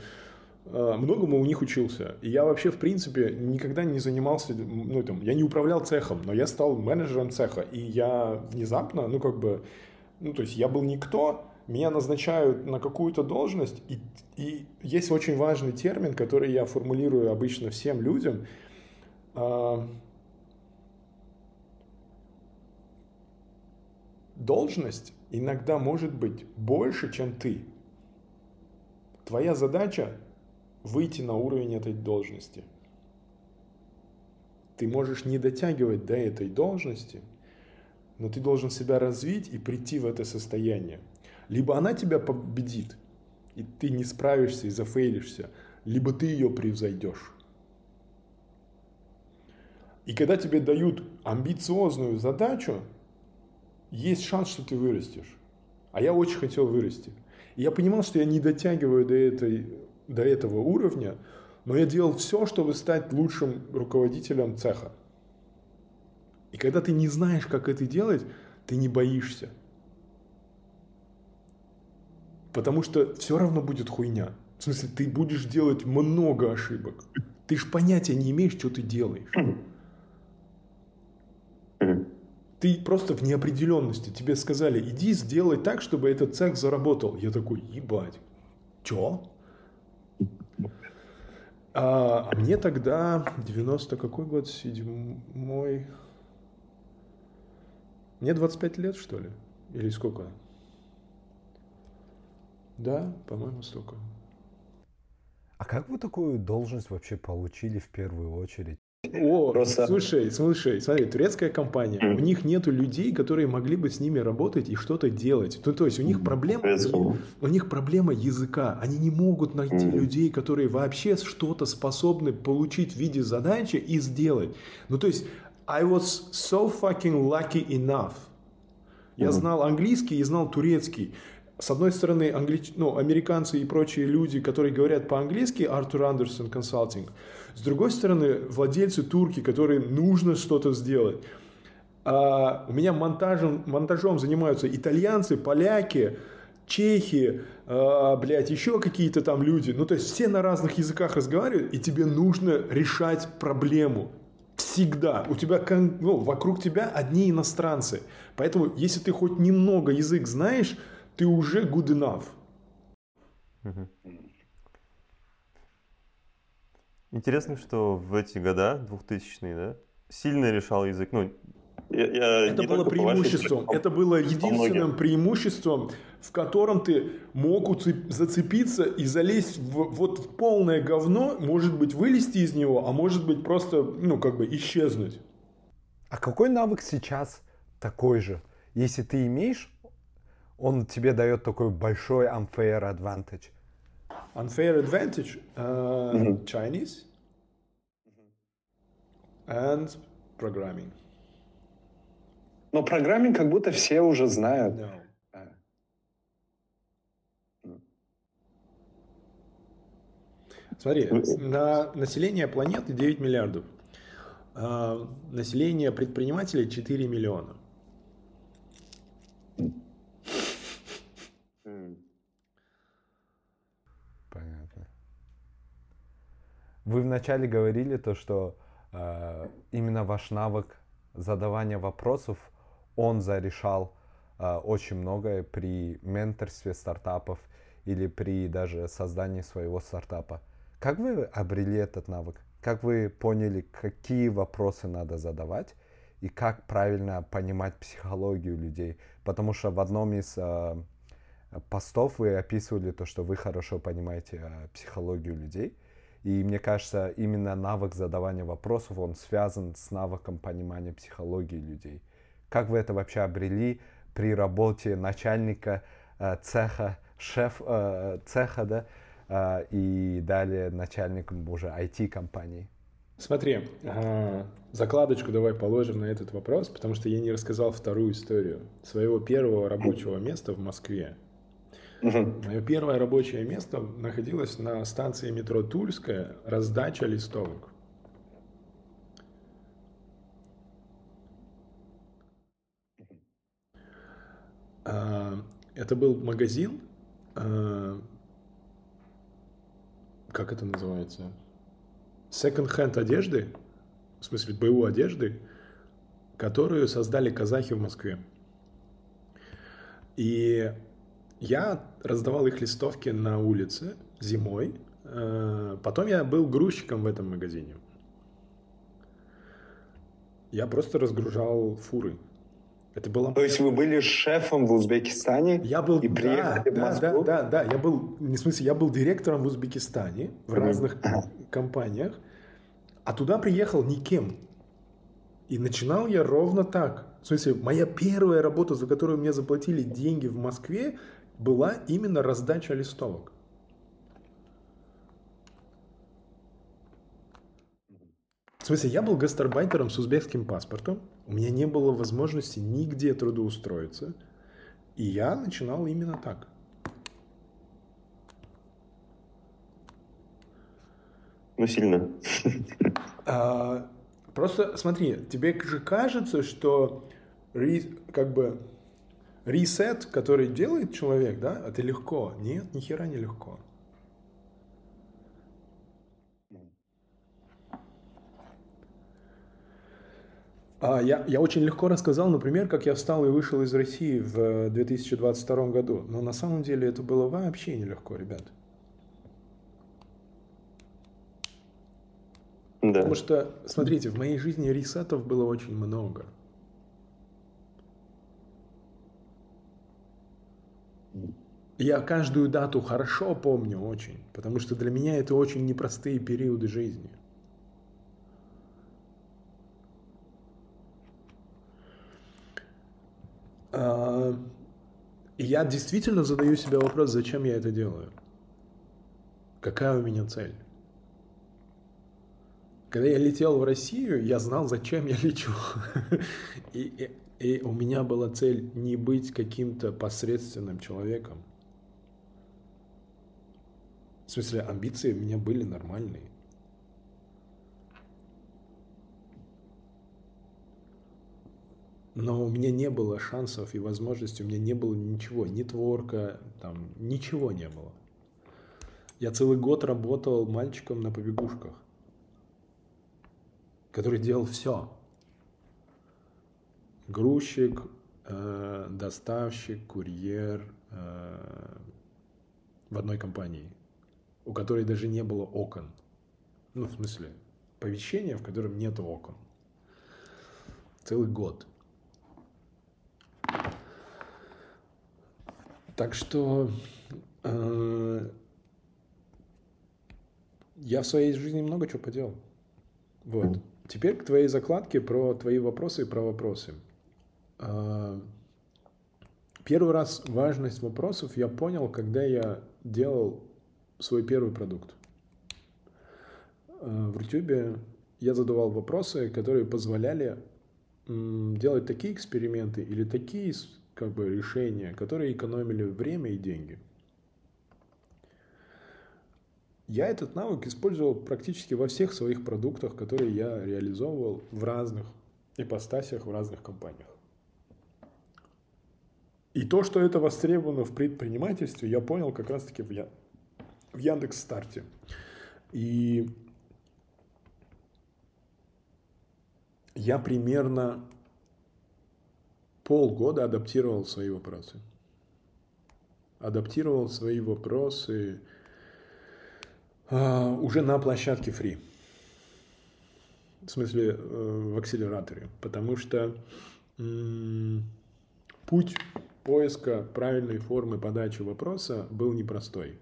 э, многому у них учился. И я вообще, в принципе, никогда не занимался, ну, там, я не управлял цехом, но я стал менеджером цеха. И я внезапно, ну, как бы, ну, то есть я был никто, меня назначают на какую-то должность, и, и есть очень важный термин, который я формулирую обычно всем людям. А, должность иногда может быть больше, чем ты. Твоя задача выйти на уровень этой должности. Ты можешь не дотягивать до этой должности, но ты должен себя развить и прийти в это состояние. Либо она тебя победит, и ты не справишься и зафейлишься, либо ты ее превзойдешь. И когда тебе дают амбициозную задачу, есть шанс, что ты вырастешь. А я очень хотел вырасти. И я понимал, что я не дотягиваю до, этой, до этого уровня, но я делал все, чтобы стать лучшим руководителем цеха. И когда ты не знаешь, как это делать, ты не боишься. Потому что все равно будет хуйня. В смысле, ты будешь делать много ошибок. Ты ж понятия не имеешь, что ты делаешь. ты просто в неопределенности. Тебе сказали, иди сделай так, чтобы этот цех заработал. Я такой, ебать, чё? А, а мне тогда 90 какой год? Седьмой. Мне 25 лет, что ли? Или сколько? Да, по-моему, столько. А как вы такую должность вообще получили в первую очередь? О, Просто- слушай, слушай, смотри, турецкая компания, у них нету людей, которые могли бы с ними работать и что-то делать. Ну, то есть у них проблема, Турецкого. у них проблема языка. Они не могут найти людей, которые вообще что-то способны получить в виде задачи и сделать. Ну, то есть I was so fucking lucky enough. Я знал английский и знал турецкий. С одной стороны, англич... ну, американцы и прочие люди, которые говорят по-английски, Артур Андерсон консалтинг. С другой стороны, владельцы турки, которым нужно что-то сделать. А у меня монтажем, монтажом занимаются итальянцы, поляки, чехи, а, блядь, еще какие-то там люди. Ну, то есть все на разных языках разговаривают, и тебе нужно решать проблему. Всегда. У тебя, ну, вокруг тебя одни иностранцы. Поэтому, если ты хоть немного язык знаешь, ты уже good enough. Интересно, что в эти года, 2000-е, да, сильно решал язык. Ну, Я- я Это было вашей преимуществом. Это было единственным преимуществом, в котором ты мог уцеп- зацепиться и залезть в, вот в полное говно, может быть, вылезти из него, а может быть, просто, ну, как бы исчезнуть. А какой навык сейчас такой же? Если ты имеешь, он тебе дает такой большой unfair advantage. Unfair advantage, uh, Мгм. Chinese and programming. Но программинг как будто все уже знают. No. Смотри, на население планеты 9 миллиардов. А, население предпринимателей 4 миллиона. Понятно. Вы вначале говорили то, что э, именно ваш навык задавания вопросов, он зарешал э, очень многое при менторстве стартапов или при даже создании своего стартапа. Как вы обрели этот навык? Как вы поняли, какие вопросы надо задавать и как правильно понимать психологию людей? Потому что в одном из э, постов вы описывали то, что вы хорошо понимаете э, психологию людей. И мне кажется, именно навык задавания вопросов, он связан с навыком понимания психологии людей. Как вы это вообще обрели при работе начальника э, цеха, шеф э, цеха, да, э, и далее начальником уже IT-компании? Смотри, а, закладочку давай положим на этот вопрос, потому что я не рассказал вторую историю своего первого рабочего места в Москве. Мое первое рабочее место находилось на станции метро Тульская, раздача листовок. Это был магазин, а, как это называется? Second-hand одежды, в смысле БУ одежды, которую создали казахи в Москве. И я раздавал их листовки на улице зимой. Э, Потом я был грузчиком в этом магазине. Я просто разгружал фуры. Это было... То есть вы были шефом в Узбекистане? Я был, И да, приехали в да, да, Москву? да, да, я был, не в смысле, я был директором в Узбекистане, в разных компаниях, а туда приехал никем. И начинал я ровно так. В смысле, моя первая работа, за которую мне заплатили деньги в Москве, была именно раздача листовок. Смысле, я был гастарбайтером с узбекским паспортом, у меня не было возможности нигде трудоустроиться, и я начинал именно так. ну, сильно. А, просто смотри, тебе же кажется, что как бы ресет, который делает человек, да, это легко. Нет, ни хера не легко. А, я, я очень легко рассказал, например, как я встал и вышел из России в 2022 году. Но на самом деле это было вообще нелегко, ребят. Да. Потому что, смотрите, в моей жизни ресетов было очень много. Я каждую дату хорошо помню очень, потому что для меня это очень непростые периоды жизни. А, И я действительно задаю себе вопрос, зачем я это делаю? Какая у меня цель? Когда я летел в Россию, я знал, зачем я лечу. И, и, и у меня была цель не быть каким-то посредственным человеком. В смысле, амбиции у меня были нормальные. Но у меня не было шансов и возможностей, у меня не было ничего, ни творка, там, ничего не было. Я целый год работал мальчиком на побегушках, который делал все. Грузчик, э, доставщик, курьер э, в одной компании, у которой даже не было окон. Ну, в смысле, помещение, в котором нет окон. Целый год. Так что э, я в своей жизни много чего поделал. Вот. Теперь к твоей закладке про твои вопросы и про вопросы. Э, первый раз важность вопросов я понял, когда я делал свой первый продукт. Э, в Рутюбе я задавал вопросы, которые позволяли делать такие эксперименты или такие как бы решения, которые экономили время и деньги. Я этот навык использовал практически во всех своих продуктах, которые я реализовывал в разных ипостасях, в разных компаниях. И то, что это востребовано в предпринимательстве, я понял как раз-таки в, Я- Яндекс Старте. И я примерно полгода адаптировал свои вопросы. Адаптировал свои вопросы а, уже на площадке Free. В смысле, э, в акселераторе. Потому что путь поиска правильной формы подачи вопроса был непростой.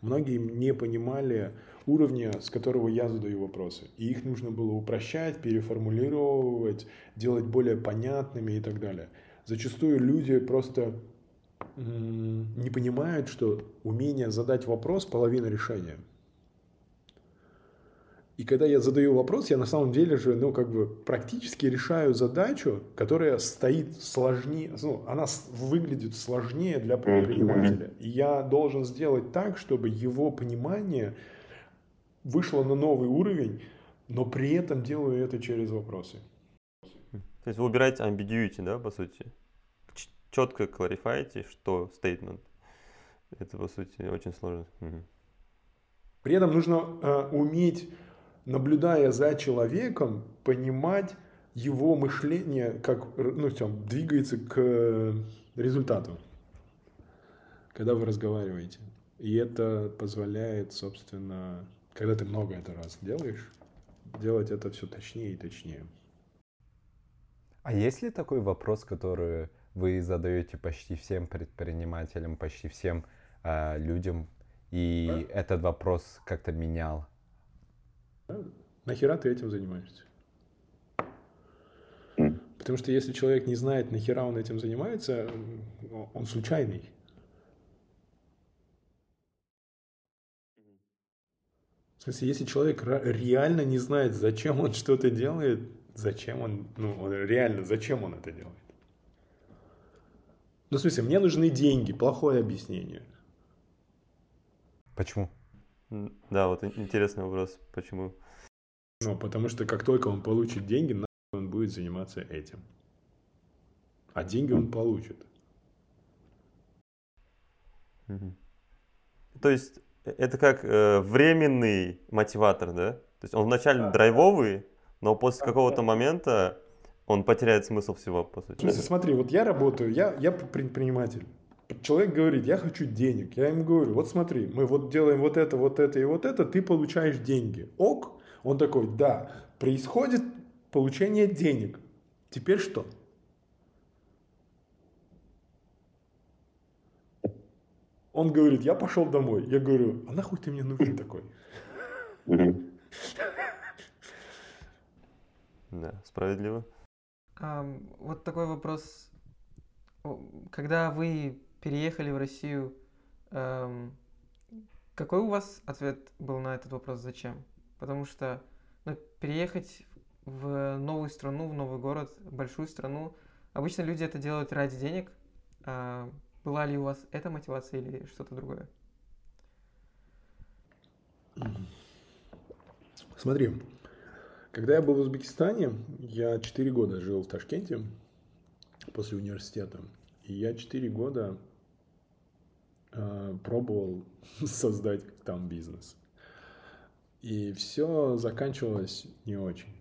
Многие не понимали уровня, с которого я задаю вопросы. И их нужно было упрощать, переформулировать, делать более понятными и так далее. Зачастую люди просто не понимают, что умение задать вопрос – половина решения. И когда я задаю вопрос, я на самом деле же, ну, как бы практически решаю задачу, которая стоит сложнее, ну, она выглядит сложнее для предпринимателя. И я должен сделать так, чтобы его понимание вышло на новый уровень, но при этом делаю это через вопросы. То есть вы убираете ambiguity, да, по сути? Четко кларифаете, что statement. Это, по сути, очень сложно. Мгм. При этом нужно э, уметь, наблюдая за человеком, понимать его мышление, как ну, там, двигается к э, результату, когда вы разговариваете. И это позволяет, собственно, когда ты много это раз делаешь, делать это все точнее и точнее. А есть ли такой вопрос, который вы задаете почти всем предпринимателям, почти всем а, людям, и этот вопрос как-то менял? Нахера ты этим занимаешься? Потому что если человек не знает, нахера он этим занимается, он случайный. В смысле, если человек реально не знает, зачем он что-то делает, зачем он, ну, он реально, зачем он это делает? Ну, в смысле, мне нужны деньги, плохое объяснение. Почему? Да, вот ин- интересный вопрос, почему. Ну, потому что как только он получит деньги, он будет заниматься этим. А деньги он получит. Мгм. То есть это как э, временный мотиватор, да? То есть он вначале драйвовый, но после какого-то момента Он потеряет смысл всего, по В сути. смысле, смотри, вот я работаю, я, я предприниматель. Человек говорит, я хочу денег. Я ему говорю, вот смотри, мы вот делаем вот это, вот это и вот это, ты получаешь деньги. Ок? Он такой, да, происходит получение денег. Теперь что? Он говорит, я пошел домой. Я говорю, а нахуй ты мне нужен такой? Да, справедливо. Вот такой вопрос. Когда вы переехали в Россию, какой у вас ответ был на этот вопрос «зачем»? Потому что ну, переехать в новую страну, в новый город, большую страну, обычно люди это делают ради денег. А была ли у вас эта мотивация или что-то другое? Смотри, когда я был в Узбекистане, я 4 года жил в Ташкенте после университета. И я 4 года э, пробовал создать там бизнес. И все заканчивалось не очень.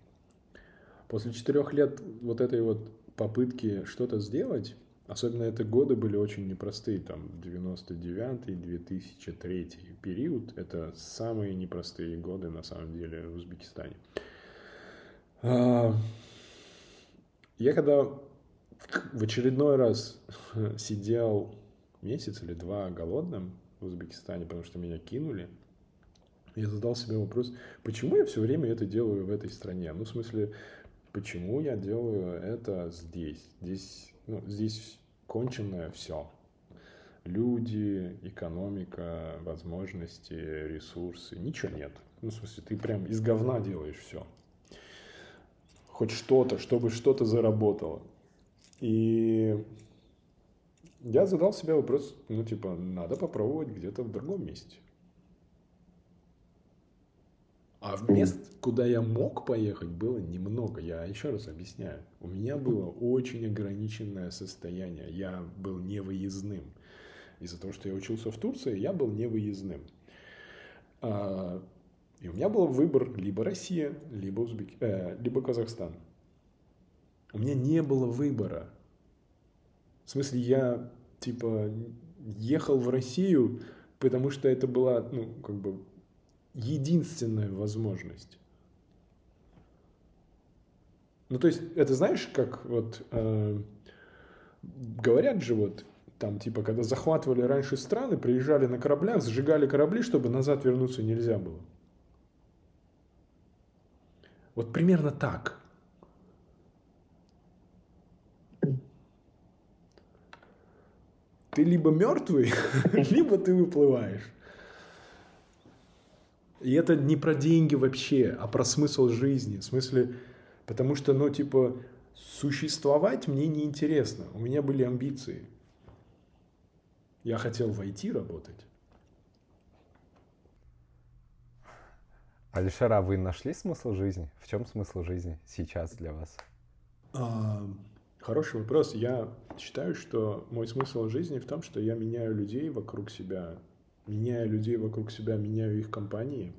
После четырех лет вот этой вот попытки что-то сделать, особенно это годы были очень непростые, там 99-2003 период, это самые непростые годы на самом деле в Узбекистане. А, Я когда в очередной раз сидел месяц или два голодным в Узбекистане, потому что меня кинули, я задал себе вопрос, почему я все время это делаю в этой стране? Ну, в смысле, почему я делаю это здесь? Здесь, ну, здесь конченное все. Люди, экономика, возможности, ресурсы, ничего нет. Ну, в смысле, ты прям из говна делаешь все. Хоть что-то, чтобы что-то заработало. И я задал себе вопрос, ну, типа, надо попробовать где-то в другом месте. А мест, куда я мог поехать, было немного. Я еще раз объясняю. У меня было очень ограниченное состояние. Я был невыездным. Из-за того, что я учился в Турции, я был невыездным. А, и у меня был выбор либо Россия, либо, Узбек... э, либо Казахстан. У меня не было выбора. В смысле, я типа ехал в Россию, потому что это была, ну, как бы единственная возможность. Ну, то есть, это знаешь, как вот э, говорят же вот там, типа, когда захватывали раньше страны, приезжали на кораблях, сжигали корабли, чтобы назад вернуться нельзя было. Вот примерно так. Ты либо мертвый, либо ты выплываешь. И это не про деньги вообще, а про смысл жизни. В смысле, потому что, ну, типа, существовать мне неинтересно. У меня были амбиции. Я хотел в IT работать. Алишер, а вы нашли смысл жизни? В чем смысл жизни сейчас для вас? А, хороший вопрос. Я считаю, что мой смысл жизни в том, что я меняю людей вокруг себя, меняю людей вокруг себя, меняю их компании,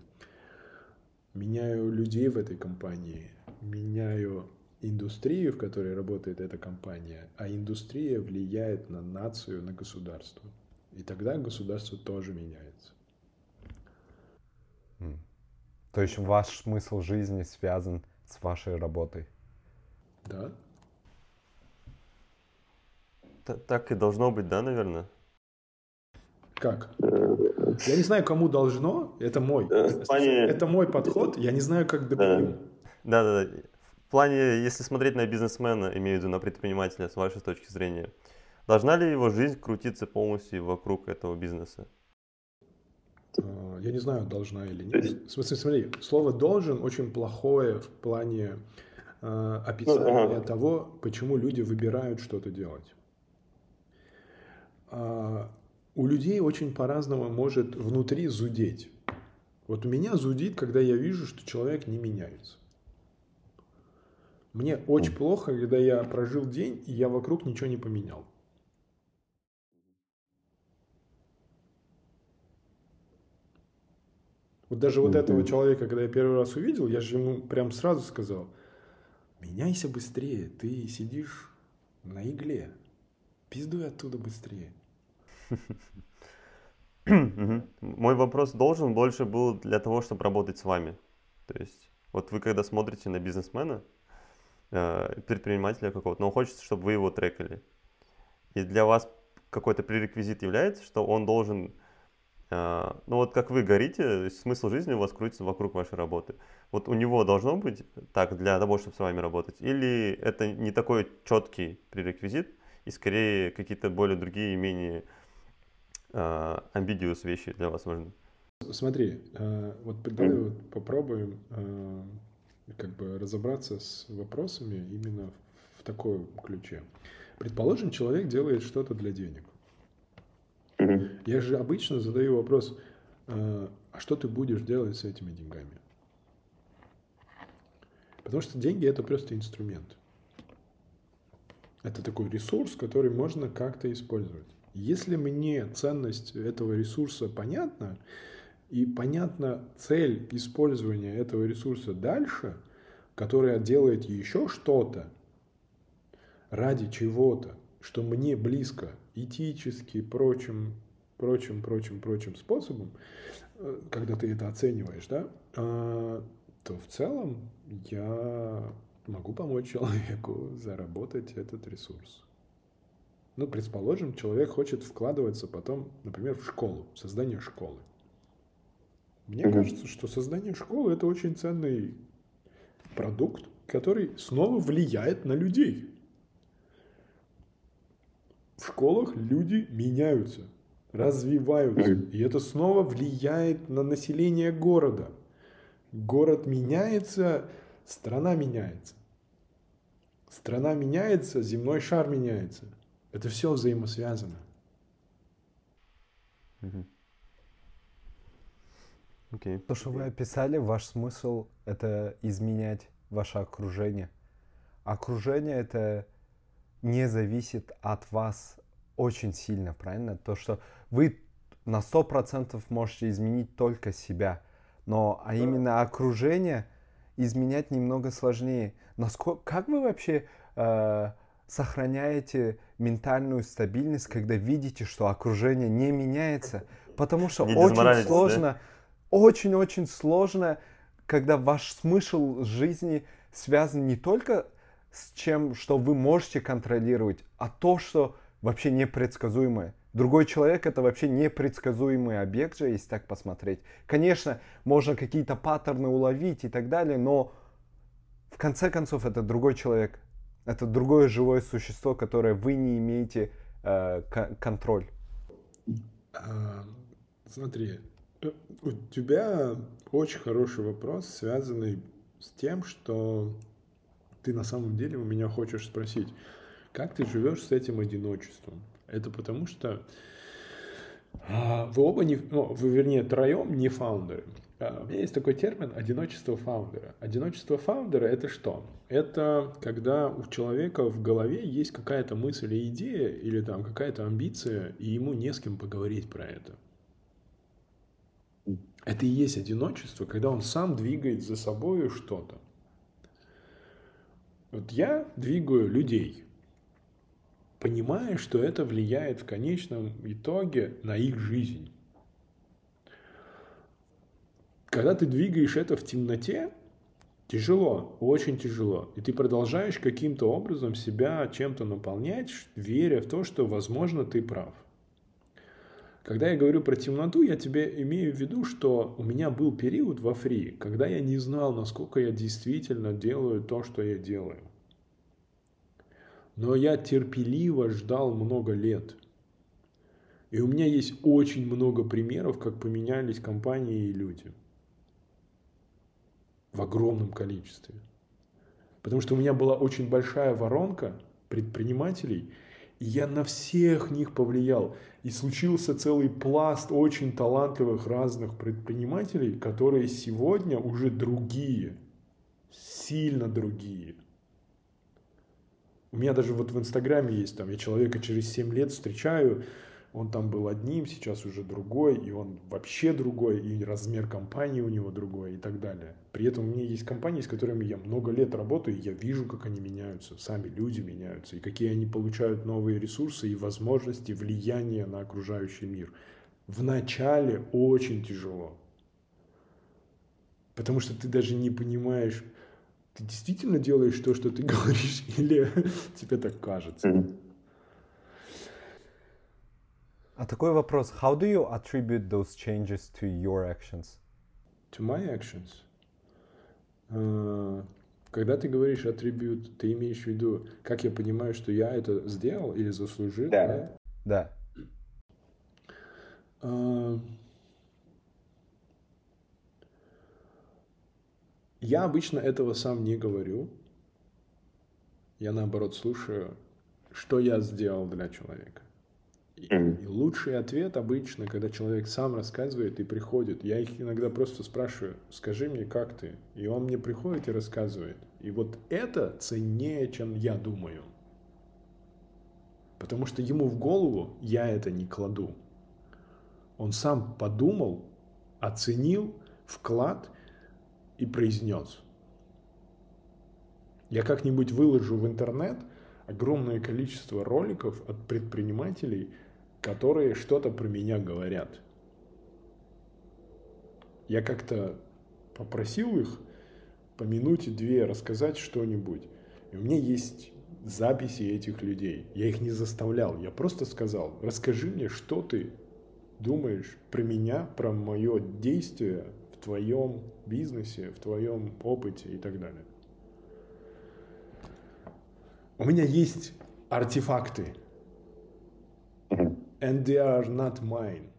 меняю людей в этой компании, меняю индустрию, в которой работает эта компания, а индустрия влияет на нацию, на государство. И тогда государство тоже меняется. То есть ваш смысл жизни связан с вашей работой? Да? Т- Так и должно быть, да, наверное? Как? Я не знаю, кому должно, это мой. Э, в плане- Это мой подход, я не знаю, как другим. Да-да-да. В плане, если смотреть на бизнесмена, имею в виду на предпринимателя, с вашей точки зрения, должна ли его жизнь крутиться полностью вокруг этого бизнеса? А, Я не знаю, должна или нет. В смысле, смотри, слово «должен» очень плохое в плане э, описания ага. того, почему люди выбирают что-то делать. У людей очень по-разному может внутри зудеть. Вот у меня зудит, когда я вижу, что человек не меняется. Мне очень плохо, когда я прожил день, и я вокруг ничего не поменял. Вот даже вот этого человека, когда я первый раз увидел, я же ему прям сразу сказал, Меняйся быстрее, ты сидишь на игле. Пиздуй оттуда быстрее. Мой вопрос должен больше был для того, чтобы работать с вами. То есть, вот вы когда смотрите на бизнесмена, э, предпринимателя какого-то, но хочется, чтобы вы его трекали. И для вас какой-то пререквизит является, что он должен, э, ну вот как вы горите, смысл жизни у вас крутится вокруг вашей работы. Вот у него должно быть так для того, чтобы с вами работать? Или это не такой четкий пререквизит, и скорее какие-то более другие, менее э, ambiguous вещи для вас важны? Смотри, э, вот давай вот попробуем э, как бы разобраться с вопросами именно в таком ключе. Предположим, человек делает что-то для денег. Я же обычно задаю вопрос, а что ты будешь делать с этими деньгами? Потому что деньги это просто инструмент. Это такой ресурс, который можно как-то использовать. Если мне ценность этого ресурса понятна, и понятна цель использования этого ресурса дальше, которая делает еще что-то ради чего-то, что мне близко, этически, прочим, прочим, прочим, прочим способом, э, когда ты это оцениваешь, да, а, то в целом я могу помочь человеку заработать этот ресурс. Ну, предположим, человек хочет вкладываться потом, например, в школу, в создание школы. Мне Мгм. кажется, что создание школы это очень ценный продукт, который снова влияет на людей. В школах люди меняются, развиваются, и это снова влияет на население города. Город меняется, страна меняется. Страна меняется, земной шар меняется. Это все взаимосвязано. Окей. То, что вы описали, ваш смысл — это изменять ваше окружение. Окружение — это не зависит от вас очень сильно, правильно? То, что вы на 100% можете изменить только себя, но а именно окружение изменять немного сложнее. Насколько, как вы вообще э, сохраняете ментальную стабильность, когда видите, что окружение не меняется? Потому что Не очень да? сложно, очень-очень сложно, когда ваш смысл жизни связан не только с чем, что вы можете контролировать, а то, что вообще непредсказуемое. Другой человек это вообще непредсказуемый объект же, если так посмотреть. Конечно, можно какие-то паттерны уловить и так далее, но в конце концов это другой человек. Это другое живое существо, которое вы не имеете э, кон- контроль. А, Смотри, э, у тебя очень хороший вопрос, связанный с тем, что ты на самом деле у меня хочешь спросить, как ты живешь с этим одиночеством? Это потому что а, вы оба не, ну, вы вернее троем не фаундеры. А, У меня есть такой термин одиночество фаундера. Одиночество фаундера это что? Это когда у человека в голове есть какая-то мысль и идея или там какая-то амбиция, и ему не с кем поговорить про это. Это и есть одиночество, когда он сам двигает за собой что-то. Вот я двигаю людей, понимая, что это влияет в конечном итоге на их жизнь. Когда ты двигаешь это в темноте, тяжело, очень тяжело. И ты продолжаешь каким-то образом себя чем-то наполнять, веря в то, что, возможно, ты прав. Когда я говорю про темноту, я тебе имею в виду, что у меня был период во фри, когда я не знал, насколько я действительно делаю то, что я делаю. Но я терпеливо ждал много лет. И у меня есть очень много примеров, как поменялись компании и люди. В огромном количестве. Потому что у меня была очень большая воронка предпринимателей, и я на всех них повлиял. И случился целый пласт очень талантливых разных предпринимателей, которые сегодня уже другие, сильно другие. У меня даже вот в Инстаграме есть, там, я человека через 7 лет встречаю, он там был одним, сейчас уже другой, и он вообще другой, и размер компании у него другой и так далее. При этом у меня есть компании, с которыми я много лет работаю, и я вижу, как они меняются, сами люди меняются, и какие они получают новые ресурсы и возможности влияния на окружающий мир. В начале очень тяжело, потому что ты даже не понимаешь, ты действительно делаешь то, что ты говоришь, или тебе так кажется. А такой вопрос. How do you attribute those changes to your actions? To my actions. Uh, когда ты говоришь атрибут, ты имеешь в виду, как я понимаю, что я это сделал или заслужил? Да. Да. Uh, я обычно этого сам не говорю. Я наоборот слушаю, что я сделал для человека. И, лучший ответ обычно, когда человек сам рассказывает и приходит. Я их иногда просто спрашиваю, скажи мне, как ты? И он мне приходит и рассказывает. И вот это ценнее, чем я думаю. Потому что ему в голову я это не кладу. Он сам подумал, оценил вклад и произнес. Я как-нибудь выложу в интернет огромное количество роликов от предпринимателей – которые что-то про меня говорят. Я как-то попросил их по минуте две рассказать что-нибудь. И у меня есть записи этих людей. Я их не заставлял. Я просто сказал, расскажи мне, что ты думаешь про меня, про мое действие в твоем бизнесе, в твоем опыте и так далее. У меня есть артефакты, and they are not mine.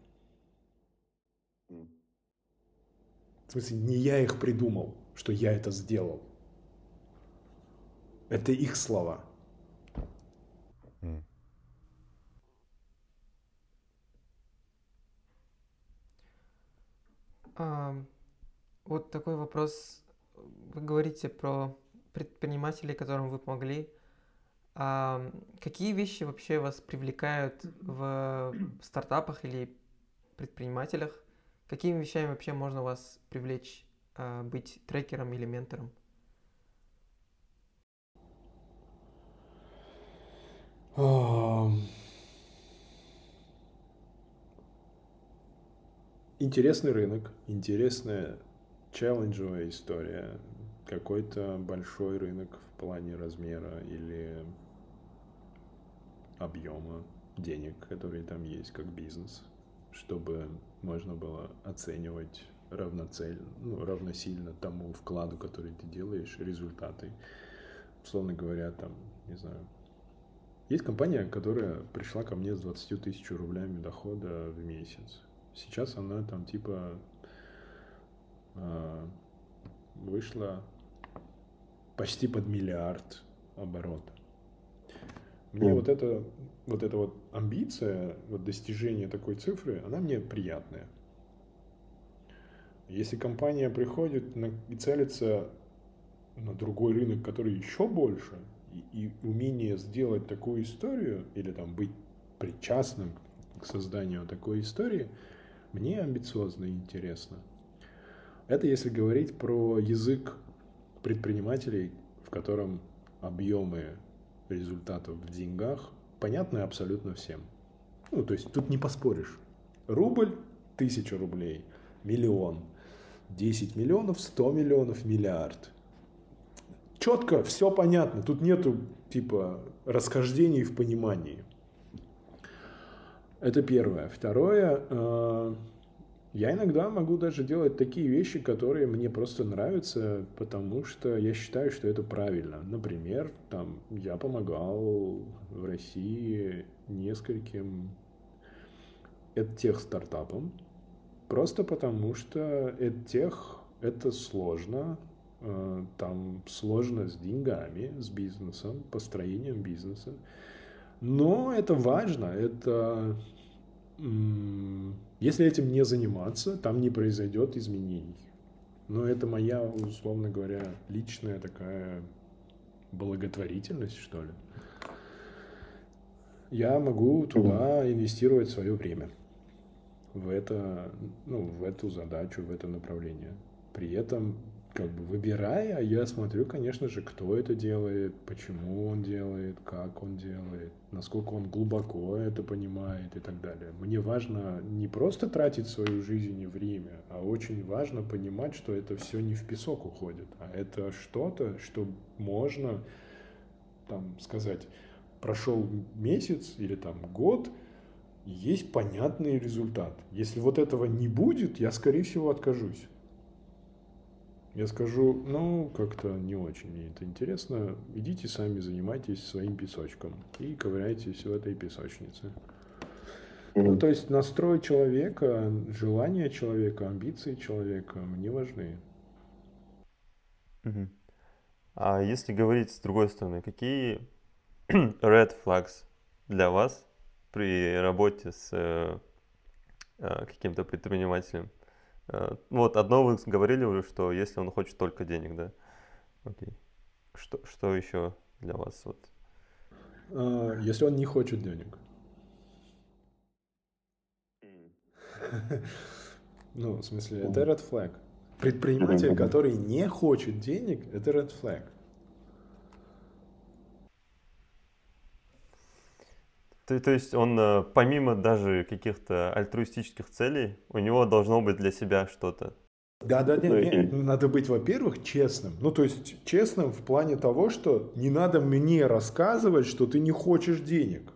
В смысле, не я их придумал, что я это сделал. Это их слова. А, вот такой вопрос. Вы говорите про предпринимателей, которым вы помогли. А какие вещи вообще вас привлекают в стартапах или предпринимателях? Какими вещами вообще можно вас привлечь, а, быть трекером или ментором? Интересный рынок, интересная челленджевая история, какой-то большой рынок плане размера или объема денег, которые там есть как бизнес, чтобы можно было оценивать равноцельно, ну, равносильно тому вкладу, который ты делаешь, результаты. Условно говоря, там, не знаю, есть компания, которая пришла ко мне с 20 тысяч рублями дохода в месяц. Сейчас она там типа э, вышла почти под миллиард оборота. Мне mm. вот эта вот эта вот амбиция, вот достижение такой цифры, она мне приятная. Если компания приходит на, и целится на другой рынок, который еще больше, и, и умение сделать такую историю или там быть причастным к созданию такой истории, мне амбициозно и интересно. Это если говорить про язык предпринимателей, в котором объемы результатов в деньгах понятны абсолютно всем. Ну, то есть тут не поспоришь. Рубль – тысяча рублей, миллион, 10 миллионов, 100 миллионов, миллиард. Четко, все понятно. Тут нету типа расхождений в понимании. Это первое. Второе, э, я иногда могу даже делать такие вещи, которые мне просто нравятся, потому что я считаю, что это правильно. Например, там, я помогал в России нескольким тех стартапам, просто потому что тех это сложно, э, там сложно с деньгами, с бизнесом, построением бизнеса. Но это важно, это если этим не заниматься, там не произойдет изменений. Но это моя, условно говоря, личная такая благотворительность, что ли. я могу туда инвестировать свое время в это, ну, в эту задачу, в это направление. При этом, как бы выбирая, я смотрю, конечно же, кто это делает, почему он делает, как он делает, насколько он глубоко это понимает и так далее. Мне важно не просто тратить свою жизнь и время, а очень важно понимать, что это все не в песок уходит, а это что-то, что можно, там, сказать, прошел месяц или там год, есть понятный результат. Если вот этого не будет, я, скорее всего, откажусь. Я скажу, ну, как-то не очень мне это интересно. Идите сами занимайтесь своим песочком и ковыряйтесь в этой песочнице. Ну, то есть настрой человека, желания человека, амбиции человека мне важны. Мгм. А если говорить с другой стороны, какие red flags для вас при работе с э, каким-то предпринимателем? Э, Вот одно вы говорили уже, что если он хочет только денег, да? Окей. Что, что еще для вас? Вот? А, Если он не хочет денег. Ну, в смысле, это red flag. Предприниматель, который не хочет денег, это red flag. То, то есть он э, помимо даже каких-то альтруистических целей, у него должно быть для себя что-то. Да, да, Ну, нет, нет, и- надо быть, во-первых, честным. Ну, то есть честным в плане того, что не надо мне рассказывать, что ты не хочешь денег.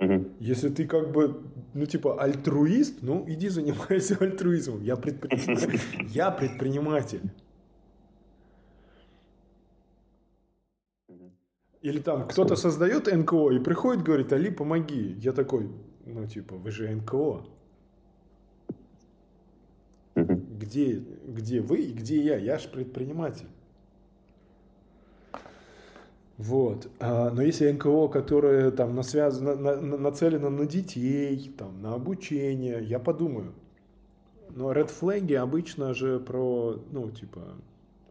Мгм. Если ты как бы, ну, типа, альтруист, ну, иди занимайся альтруизмом. Я, предпри- я предприниматель. Или там кто-то создает НКО и приходит, говорит, Али, помоги. Я такой, ну, типа, вы же НКО. Где, где вы и где я? Я же предприниматель. Вот. А, но если НКО, которое там насвязано, на- на- нацелено на детей, там, на обучение, я подумаю. Но red флаги обычно же про, ну, типа,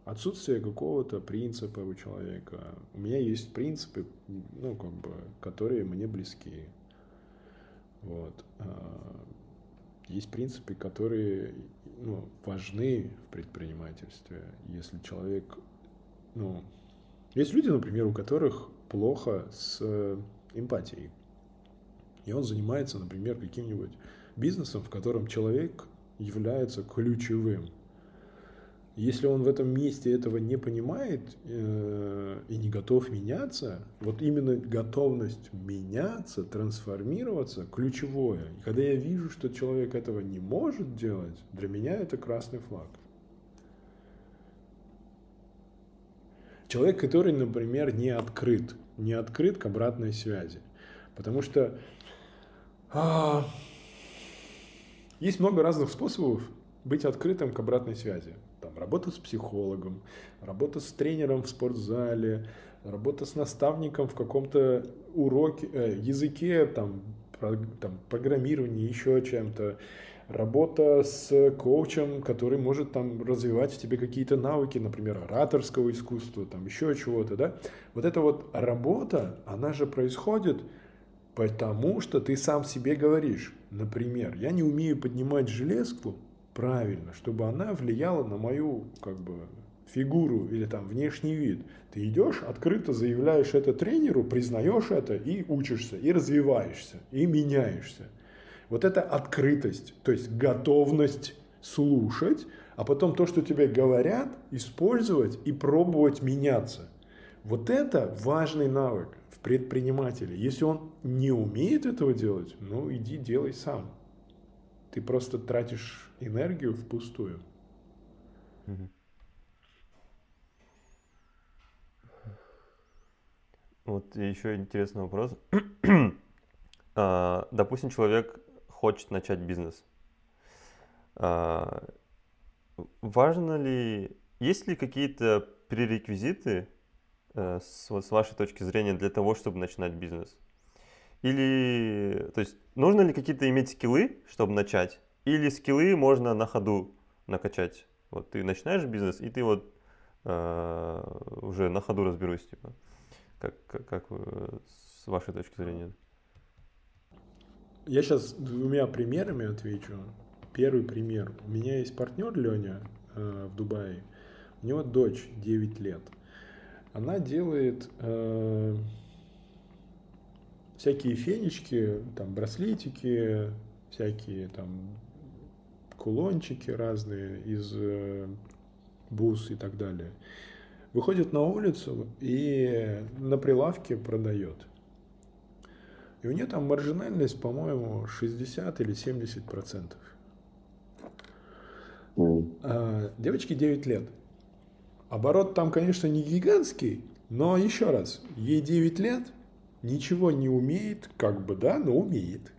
отсутствие какого-то принципа у человека. У меня есть принципы, ну, как бы, которые мне близки. Вот. А, Есть принципы, которые ну, важны в предпринимательстве. Если человек, ну, есть люди, например, у которых плохо с э, эмпатией. И он занимается, например, каким-нибудь бизнесом, в котором человек является ключевым. Если он в этом месте этого не понимает э, и не готов меняться, вот именно готовность меняться, трансформироваться ключевое. Когда я вижу, что человек этого не может делать, для меня это красный флаг. Человек, который, например, не открыт, не открыт к обратной связи. Потому что а, есть много разных способов быть открытым к обратной связи. Там, работа с психологом, работа с тренером в спортзале, работа с наставником в каком-то уроке, э, языке, там, про- там, программировании, еще чем-то. Работа с коучем, который может там развивать в тебе какие-то навыки, например, ораторского искусства, там еще чего-то, да. Вот эта вот работа, она же происходит Потому что ты сам себе говоришь, например, я не умею поднимать железку правильно, чтобы она влияла на мою как бы фигуру или там внешний вид. Ты идешь, открыто заявляешь это тренеру, признаешь это и учишься, и развиваешься, и меняешься. Вот это открытость, то есть готовность слушать, а потом то, что тебе говорят, использовать и пробовать меняться. Вот это важный навык в предпринимателе. Если он не умеет этого делать, ну иди делай сам. Ты просто тратишь энергию впустую. Вот еще интересный вопрос. А, Допустим, человек хочет начать бизнес. А, Важно ли, есть ли какие-то пререквизиты э, с, вашей точки зрения для того, чтобы начинать бизнес? Или, то есть, нужно ли какие-то иметь скиллы, чтобы начать? Или скиллы можно на ходу накачать? Вот ты начинаешь бизнес, и ты вот э, уже на ходу разберусь, типа. Как, как, как вы, с вашей точки зрения? Я сейчас двумя примерами отвечу. Первый пример. У меня есть партнер Леня э, в Дубае. У него дочь 9 лет. Она делает э, всякие фенечки, там браслетики, всякие там кулончики разные из э, бус и так далее. Выходит на улицу и на прилавке продает. И у нее там маржинальность, по-моему, 60 или 70 процентов. А, девочке 9 лет. Оборот там, конечно, не гигантский, но еще раз, ей 9 лет, ничего не умеет, как бы, да, но умеет.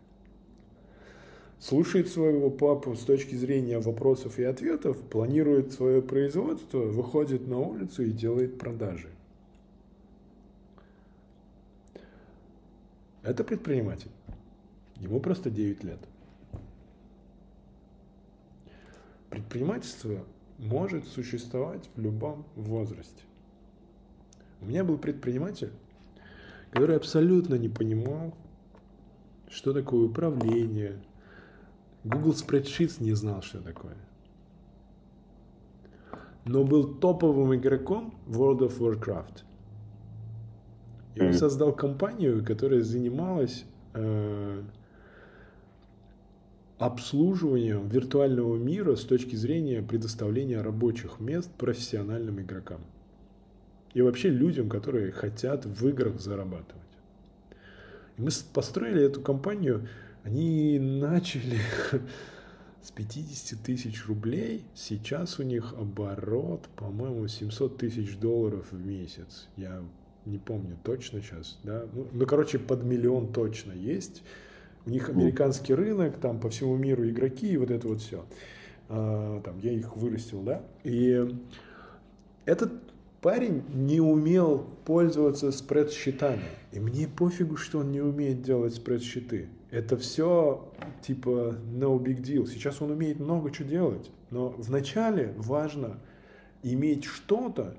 Слушает своего папу с точки зрения вопросов и ответов, планирует свое производство, выходит на улицу и делает продажи. Это предприниматель. Ему просто 9 лет. Предпринимательство может существовать в любом возрасте. У меня был предприниматель, который абсолютно не понимал, что такое управление. Google Spreadsheets не знал, что такое. Но был топовым игроком World of Warcraft. И он создал компанию, которая занималась э, обслуживанием виртуального мира с точки зрения предоставления рабочих мест профессиональным игрокам. И вообще людям, которые хотят в играх зарабатывать. И мы построили эту компанию, они начали с 50 тысяч рублей, сейчас у них оборот, по-моему, 700 тысяч долларов в месяц. Я не помню точно сейчас, да, ну, ну короче, под миллион точно есть. У них американский рынок, там по всему миру игроки и вот это вот все. А, там я их вырастил, да. И этот парень не умел пользоваться спред-счетами. И мне пофигу, что он не умеет делать спред-счеты. Это все типа no big deal. Сейчас он умеет много чего делать. Но вначале важно иметь что-то,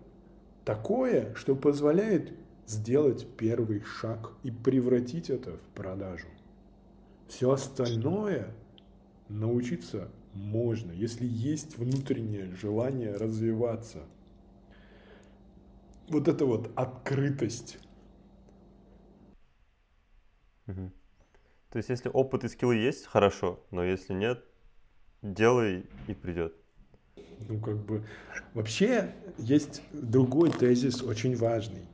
такое, что позволяет сделать первый шаг и превратить это в продажу. Все остальное научиться можно, если есть внутреннее желание развиваться. Вот это вот открытость. Угу. То есть, если опыт и скиллы есть, хорошо, но если нет, делай и придет. Ну, как бы... Вообще, есть другой тезис, очень важный.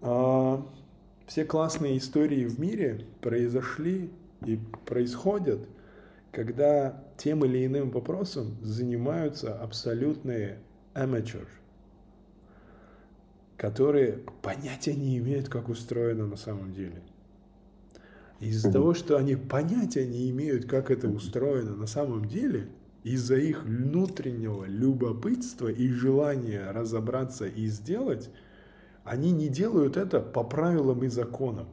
А, все классные истории в мире произошли и происходят, когда тем или иным вопросом занимаются абсолютные amateur, которые понятия не имеют, как устроено на самом деле. Из-за того, что они понятия не имеют, как это устроено на самом деле – из-за их внутреннего любопытства и желания разобраться и сделать, они не делают это по правилам и законам.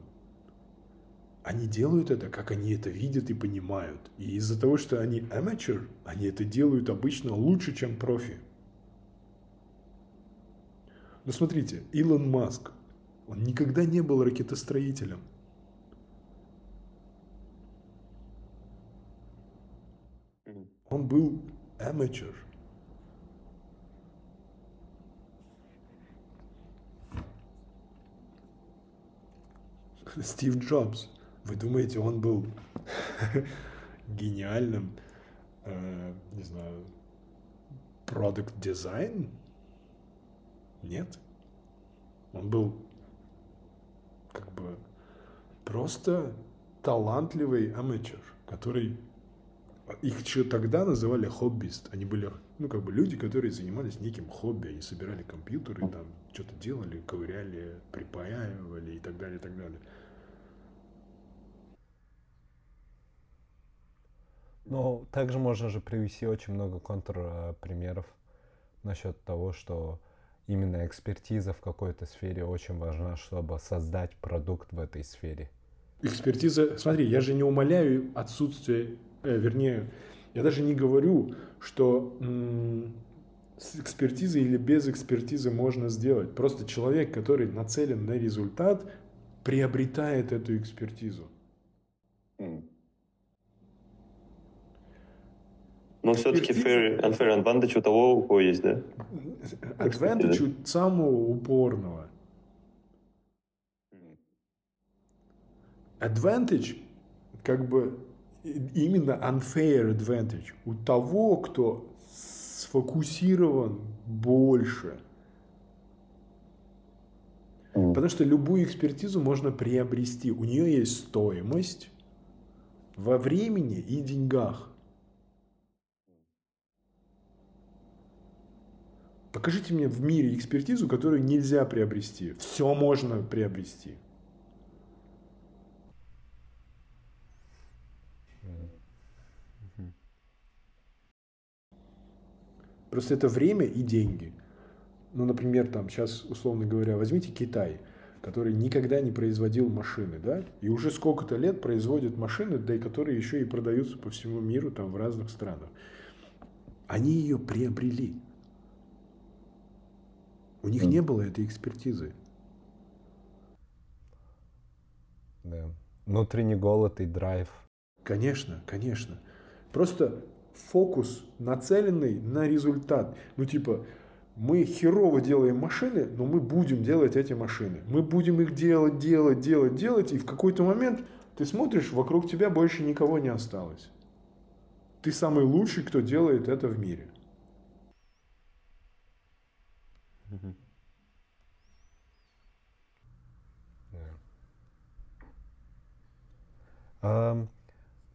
Они делают это, как они это видят и понимают. И из-за того, что они amateur, они это делают обычно лучше, чем профи. Но смотрите, Илон Маск, он никогда не был ракетостроителем. Он был amateur. Стив Джобс. Вы думаете, он был гениальным, э, не знаю, продукт дизайн? Нет. Он был как бы просто талантливый аматер, который их еще тогда называли хоббист. Они были, ну, как бы люди, которые занимались неким хобби. Они собирали компьютеры, там, что-то делали, ковыряли, припаивали и так далее, и так далее. Но также можно же привести очень много контрпримеров насчет того, что именно экспертиза в какой-то сфере очень важна, чтобы создать продукт в этой сфере. Экспертиза, смотри, я же не умоляю отсутствие э, вернее, я даже не говорю, что м- с экспертизой или без экспертизы можно сделать. Просто человек, который нацелен на результат, приобретает эту экспертизу. Но все-таки fair, unfair advantage у того, у кого есть, да? Advantage у самого упорного. Advantage, как бы именно unfair advantage у того, кто сфокусирован больше. Потому что любую экспертизу можно приобрести. У нее есть стоимость во времени и деньгах. Покажите мне в мире экспертизу, которую нельзя приобрести. Все можно приобрести. Просто это время и деньги. Ну, например, там сейчас, условно говоря, возьмите Китай, который никогда не производил машины, да, и уже сколько-то лет производит машины, да и которые еще и продаются по всему миру, там, в разных странах. Они ее приобрели. У них не было этой экспертизы. Да. Внутренний голод и драйв. Конечно, конечно. Просто фокус нацеленный на результат. Ну, типа, мы херово делаем машины, но мы будем делать эти машины. Мы будем их делать, делать, делать, делать, и в какой-то момент ты смотришь, вокруг тебя больше никого не осталось. Ты самый лучший, кто делает это в мире.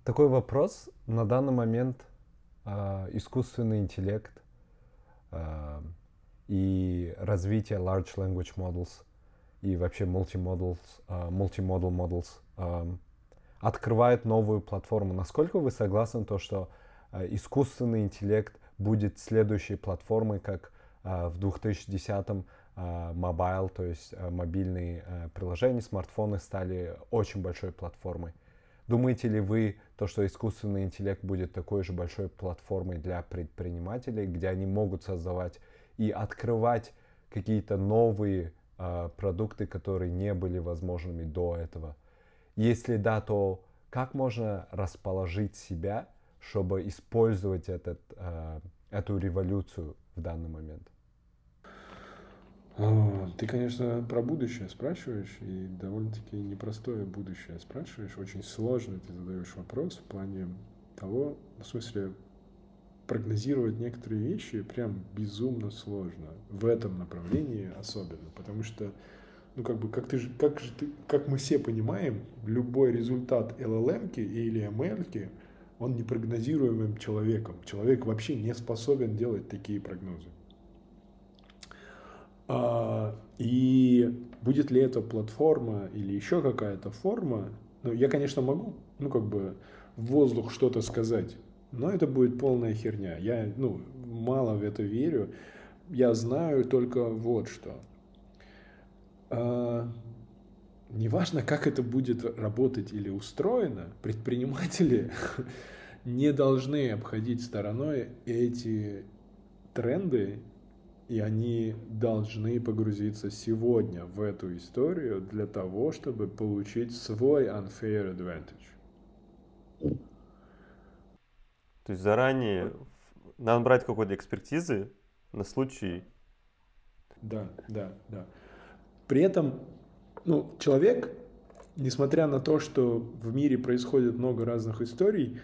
Такой вопрос. На данный момент а, искусственный интеллект а, и развитие large language models и вообще multimodals, uh, multimodal models открывает новую платформу. Насколько вы согласны то, что искусственный интеллект будет следующей платформой, как в 2010-м uh, mobile, то есть uh, мобильные приложения, смартфоны стали очень большой платформой? Думаете ли вы, то, что искусственный интеллект будет такой же большой платформой для предпринимателей, где они могут создавать и открывать какие-то новые э, продукты, которые не были возможными до этого? Если да, то как можно расположить себя, чтобы использовать этот, э, эту революцию в данный момент? Ты, конечно, про будущее спрашиваешь, и довольно-таки непростое будущее спрашиваешь. Очень сложно ты задаешь вопрос в плане того, в смысле, прогнозировать некоторые вещи прям безумно сложно. В этом направлении особенно. Потому что, ну, как бы, как, ты, как, же ты, как мы все понимаем, любой результат LLM или ML, он непрогнозируемым человеком. Человек вообще не способен делать такие прогнозы. А, и будет ли это платформа или еще какая-то форма, ну, я, конечно, могу, ну, как бы, в воздух что-то сказать, но это будет полная херня. Я ну, мало в это верю. Я знаю только вот что. Неважно, как это будет работать или устроено, предприниматели не должны обходить стороной эти тренды, и они должны погрузиться сегодня в эту историю для того, чтобы получить свой unfair advantage. То есть заранее надо брать какой-то экспертизы на случай. Да, да, да. При этом, ну, человек, несмотря на то, что в мире происходит много разных историй,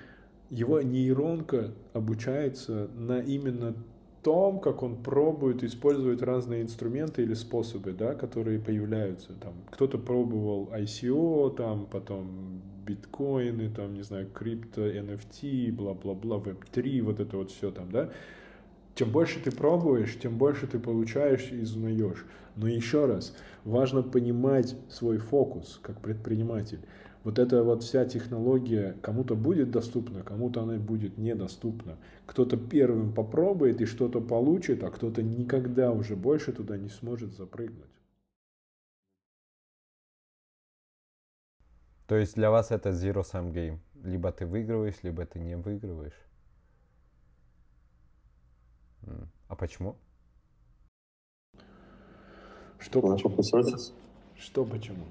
его нейронка обучается на именно том, как он пробует использовать разные инструменты или способы, да, которые появляются. Там кто-то пробовал ICO, там потом биткоины, там, не знаю, крипто, NFT, бла-бла-бла, веб-3, вот это вот все там, да. Чем больше ты пробуешь, тем больше ты получаешь и узнаешь. Но еще раз, важно понимать свой фокус как предприниматель. Вот эта вот вся технология кому-то будет доступна, кому-то она будет недоступна. Кто-то первым попробует и что-то получит, а кто-то никогда уже больше туда не сможет запрыгнуть. То есть для вас это zero-sum game. Либо ты выигрываешь, либо ты не выигрываешь. А почему? Что почему? Что почему?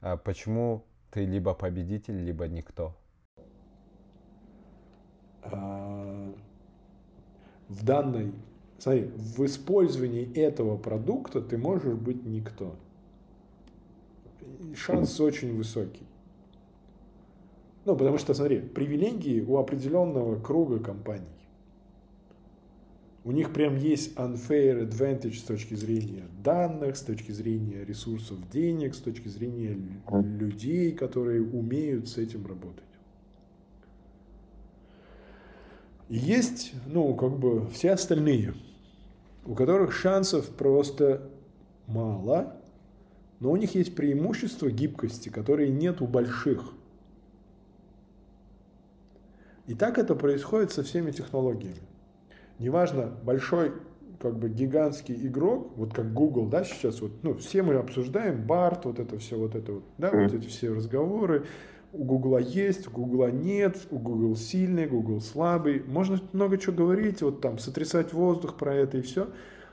А почему ты либо победитель, либо никто? А, в данной, смотри, в использовании этого продукта ты можешь быть никто. И шанс очень высокий. Ну, потому что, смотри, привилегии у определенного круга компаний. У них прям есть unfair advantage с точки зрения данных, с точки зрения ресурсов денег, с точки зрения людей, которые умеют с этим работать. Есть, ну, как бы все остальные, у которых шансов просто мало, но у них есть преимущество гибкости, которые нет у больших. И так это происходит со всеми технологиями. Неважно, большой, как бы гигантский игрок, вот как Google, да, сейчас вот, ну, все мы обсуждаем, Барт, вот это все, вот это вот, да, вот эти все разговоры, у Гугла есть, у Гугла нет, у Google сильный, Google слабый. Можно много чего говорить, вот там сотрясать воздух про это и все.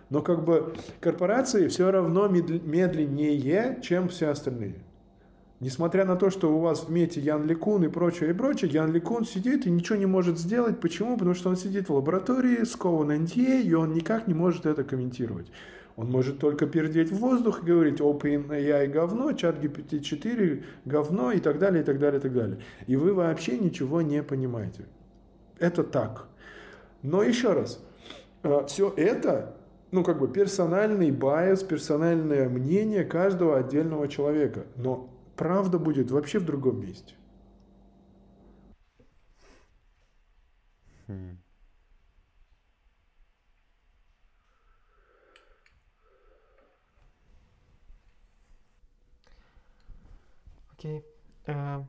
Но как бы корпорации все равно медленнее, чем все остальные. Несмотря на то, что у вас в мете Ян Ликун и прочее, и прочее, Ян Ликун сидит и ничего не может сделать. Почему? Потому что он сидит в лаборатории, скован NDA, и он никак не может это комментировать. Он может только пердеть в воздух и говорить OpenAI говно, чат GPT-4 говно и так далее, и так далее, и так далее. И вы вообще ничего не понимаете. Это так. Но еще раз, э, все это, ну как бы персональный bias, персональное мнение каждого отдельного человека. Но правда будет вообще в другом месте. Хм. Окей. Э,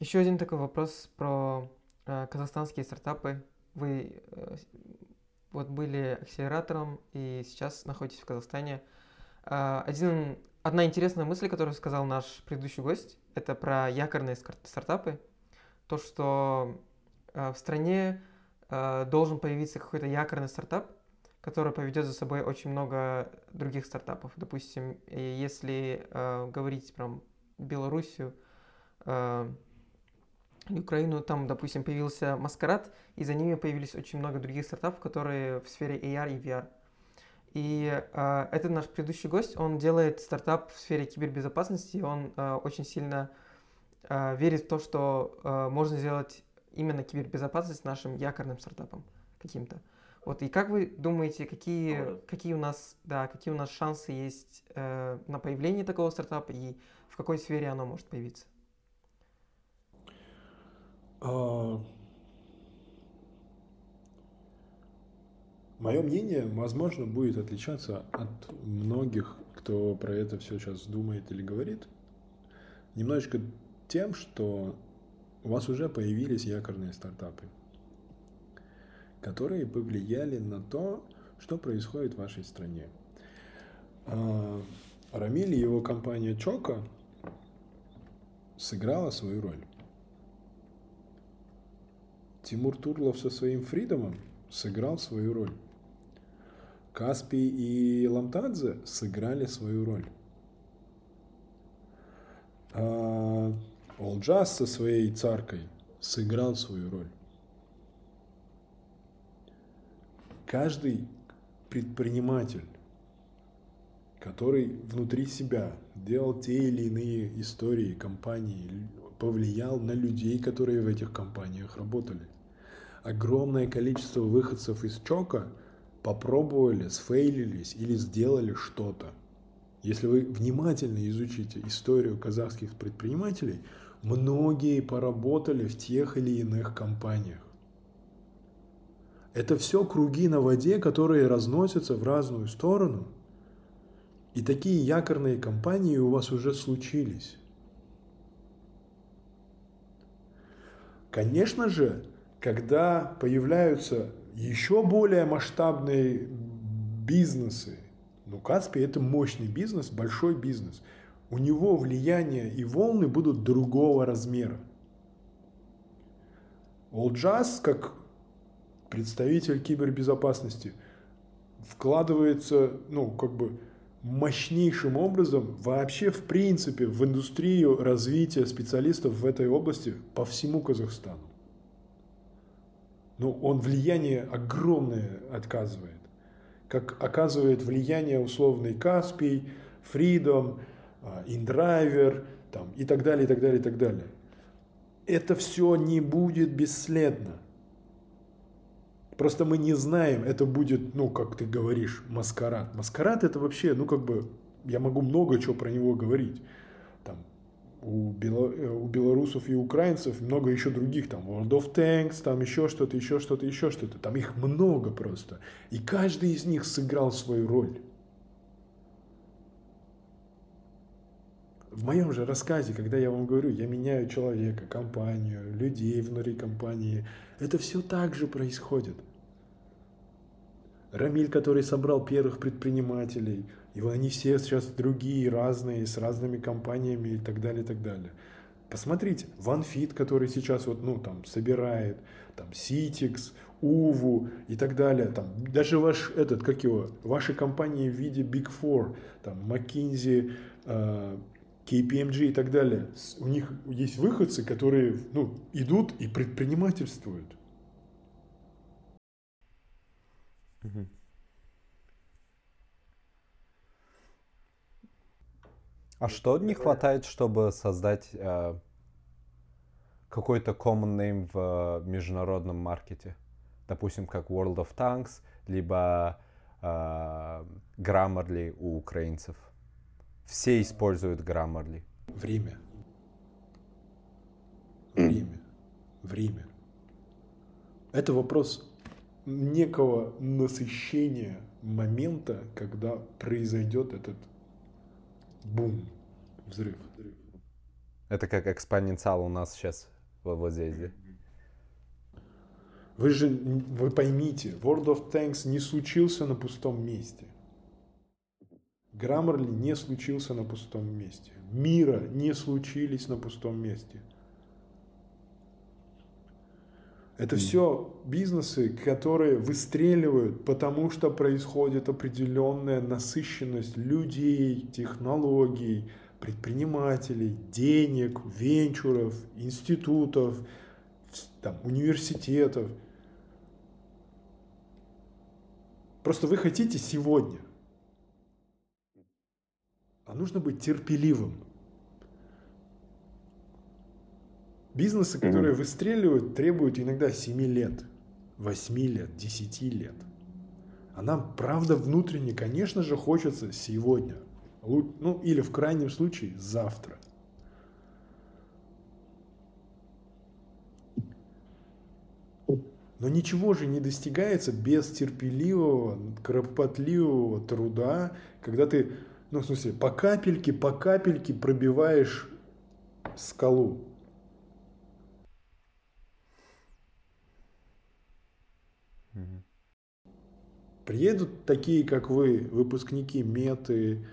Еще один такой вопрос про э, казахстанские стартапы. Вы э, вот были акселератором и сейчас находитесь в Казахстане. Один, одна интересная мысль, которую сказал наш предыдущий гость, это про якорные стартапы. То, что в стране должен появиться какой-то якорный стартап, который поведет за собой очень много других стартапов. Допустим, если говорить прям Белоруссию, э, Украину, там, допустим, появился Маскарад, и за ними появились очень много других стартапов, которые в сфере AR и VR. И э, этот наш предыдущий гость, он делает стартап в сфере кибербезопасности, он э, очень сильно э, верит в то, что э, можно сделать именно кибербезопасность нашим якорным стартапом каким-то. Вот и как вы думаете, какие, какие у нас, да, какие у нас шансы есть э, на появление такого стартапа и в какой сфере оно может появиться? Мое мнение, возможно, будет отличаться от многих, кто про это все сейчас думает или говорит. Немножечко тем, что у вас уже появились якорные стартапы которые повлияли на то, что происходит в вашей стране. А, Рамиль и его компания Чока сыграла свою роль. Тимур Турлов со своим Фридомом сыграл свою роль. Каспий и Ламтадзе сыграли свою роль. А Олджас со своей царкой сыграл свою роль. каждый предприниматель, который внутри себя делал те или иные истории компании, повлиял на людей, которые в этих компаниях работали. Огромное количество выходцев из ЧОКа попробовали, сфейлились или сделали что-то. Если вы внимательно изучите историю казахских предпринимателей, многие поработали в тех или иных компаниях. Это все круги на воде, которые разносятся в разную сторону. И такие якорные компании у вас уже случились. Конечно же, когда появляются еще более масштабные бизнесы, ну, Каспий это мощный бизнес, большой бизнес, у него влияние и волны будут другого размера. Олджаз, как представитель кибербезопасности вкладывается, ну, как бы мощнейшим образом вообще в принципе в индустрию развития специалистов в этой области по всему Казахстану. Ну, он влияние огромное отказывает. Как оказывает влияние условный Каспий, Freedom, InDriver там, и так далее, и так далее, и так далее. Это все не будет бесследно. Просто мы не знаем, это будет, ну, как ты говоришь, маскарад. Маскарад это вообще, ну, как бы, я могу много чего про него говорить. У, бело, э, у белорусов и украинцев много еще других, там, World of Tanks, там еще что-то, еще что-то, еще что-то. Там их много просто. И каждый из них сыграл свою роль. В моем же рассказе, когда я вам говорю, я меняю человека, компанию, людей внутри компании, это все так же происходит. Рамиль, который собрал первых предпринимателей, и они все сейчас другие, разные, с разными компаниями и так далее, и так далее. Посмотрите, OneFit, который сейчас вот, ну, там, собирает, там, Citix, Уву и так далее, там, даже ваш, этот, как его, ваши компании в виде Big Four, там, McKinsey, э, KPMG и так далее, у них есть выходцы, которые ну, идут и предпринимательствуют. А что не хватает, чтобы создать э, какой-то common name в э, международном маркете? Допустим, как World of Tanks, либо э, Grammarly у украинцев. Все используют Grammarly. Время. Время. Время. Это вопрос некого насыщения момента, когда произойдет этот бум, взрыв. Это как экспоненциал у нас сейчас вот, вот здесь, да? Вы же, вы поймите, World of Tanks не случился на пустом месте. Граммарли не случился на пустом месте. Мира не случились на пустом месте. Это все бизнесы, которые выстреливают, потому что происходит определенная насыщенность людей, технологий, предпринимателей, денег, венчуров, институтов, там, университетов. Просто вы хотите сегодня – а нужно быть терпеливым. Бизнесы, которые mm-hmm. выстреливают, требуют иногда 7 лет, 8 лет, 10 лет. А нам, правда, внутренне, конечно же, хочется сегодня. Ну, или в крайнем случае завтра. Но ничего же не достигается без терпеливого, кропотливого труда, когда ты ну, в смысле, по капельке, по капельке пробиваешь скалу. Приедут такие, как вы, выпускники Меты,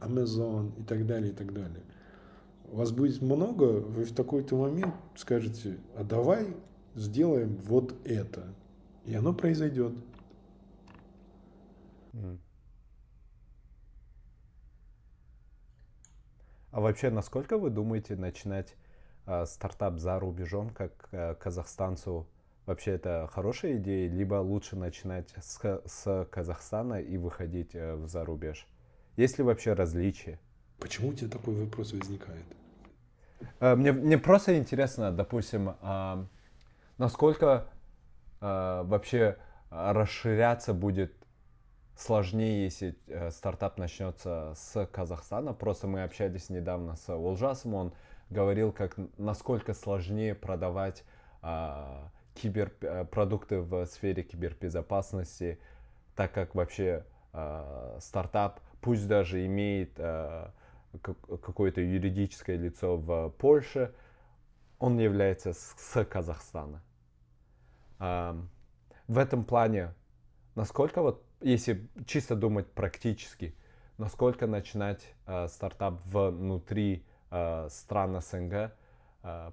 Amazon и так далее, и так далее. Вас будет много, вы в такой-то момент скажете, а давай сделаем вот это. И оно произойдет. А вообще, насколько вы думаете начинать э, стартап за рубежом, как э, казахстанцу? Вообще это хорошая идея, либо лучше начинать с, с Казахстана и выходить э, в зарубеж? Есть ли вообще различия? Почему у тебя такой вопрос возникает? Э, мне, мне просто интересно, допустим, э, насколько э, вообще расширяться будет сложнее, если стартап начнется с Казахстана. Просто мы общались недавно с Волжасом, он говорил, как насколько сложнее продавать э, киберпродукты в сфере кибербезопасности, так как вообще э, стартап, пусть даже имеет э, какое-то юридическое лицо в Польше, он является с, с Казахстана. Э, в этом плане, насколько вот если чисто думать практически, насколько начинать э, стартап внутри э, стран СНГ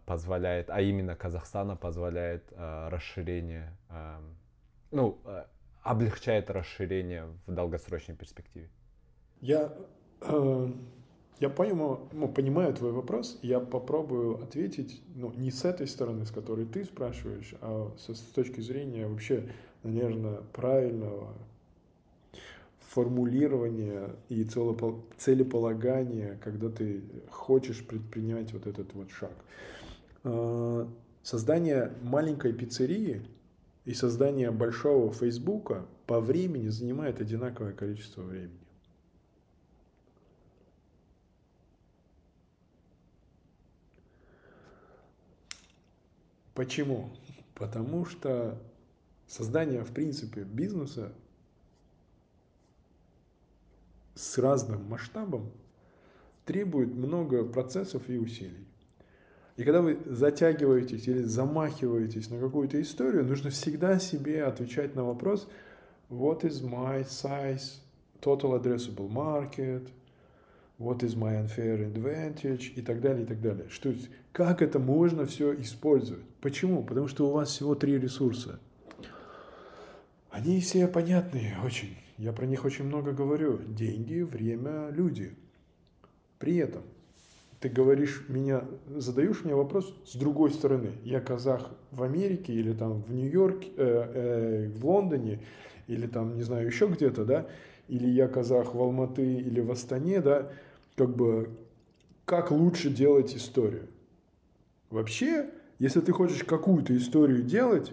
позволяет, а именно Казахстана позволяет э, расширение, э, ну, э, облегчает расширение в долгосрочной перспективе? Я э, Я понимаю, ну, понимаю твой вопрос, я попробую ответить, ну, не с этой стороны, с которой ты спрашиваешь, а с, с точки зрения вообще, наверное, правильного формулирования и целеполагания, когда ты хочешь предпринять вот этот вот шаг. А, создание маленькой пиццерии и создание большого Фейсбука по времени занимает одинаковое количество времени. Почему? Потому что создание, в принципе, бизнеса с разным масштабом требует много процессов и усилий. И когда вы затягиваетесь или замахиваетесь на какую-то историю, нужно всегда себе отвечать на вопрос What is my size total addressable market? What is my unfair advantage? И так далее, и так далее. Что, как это можно все использовать? Почему? Потому что у вас всего три ресурса. Они все понятные очень. Я про них очень много говорю. Деньги, время, люди. При этом ты говоришь меня, задаешь мне вопрос с другой стороны. Я казах в Америке или там в Нью-Йорке, э, э, в Лондоне или там, не знаю, еще где-то, да, или я казах в Алматы или в Астане, да, как бы, как лучше делать историю. Вообще, если ты хочешь какую-то историю делать,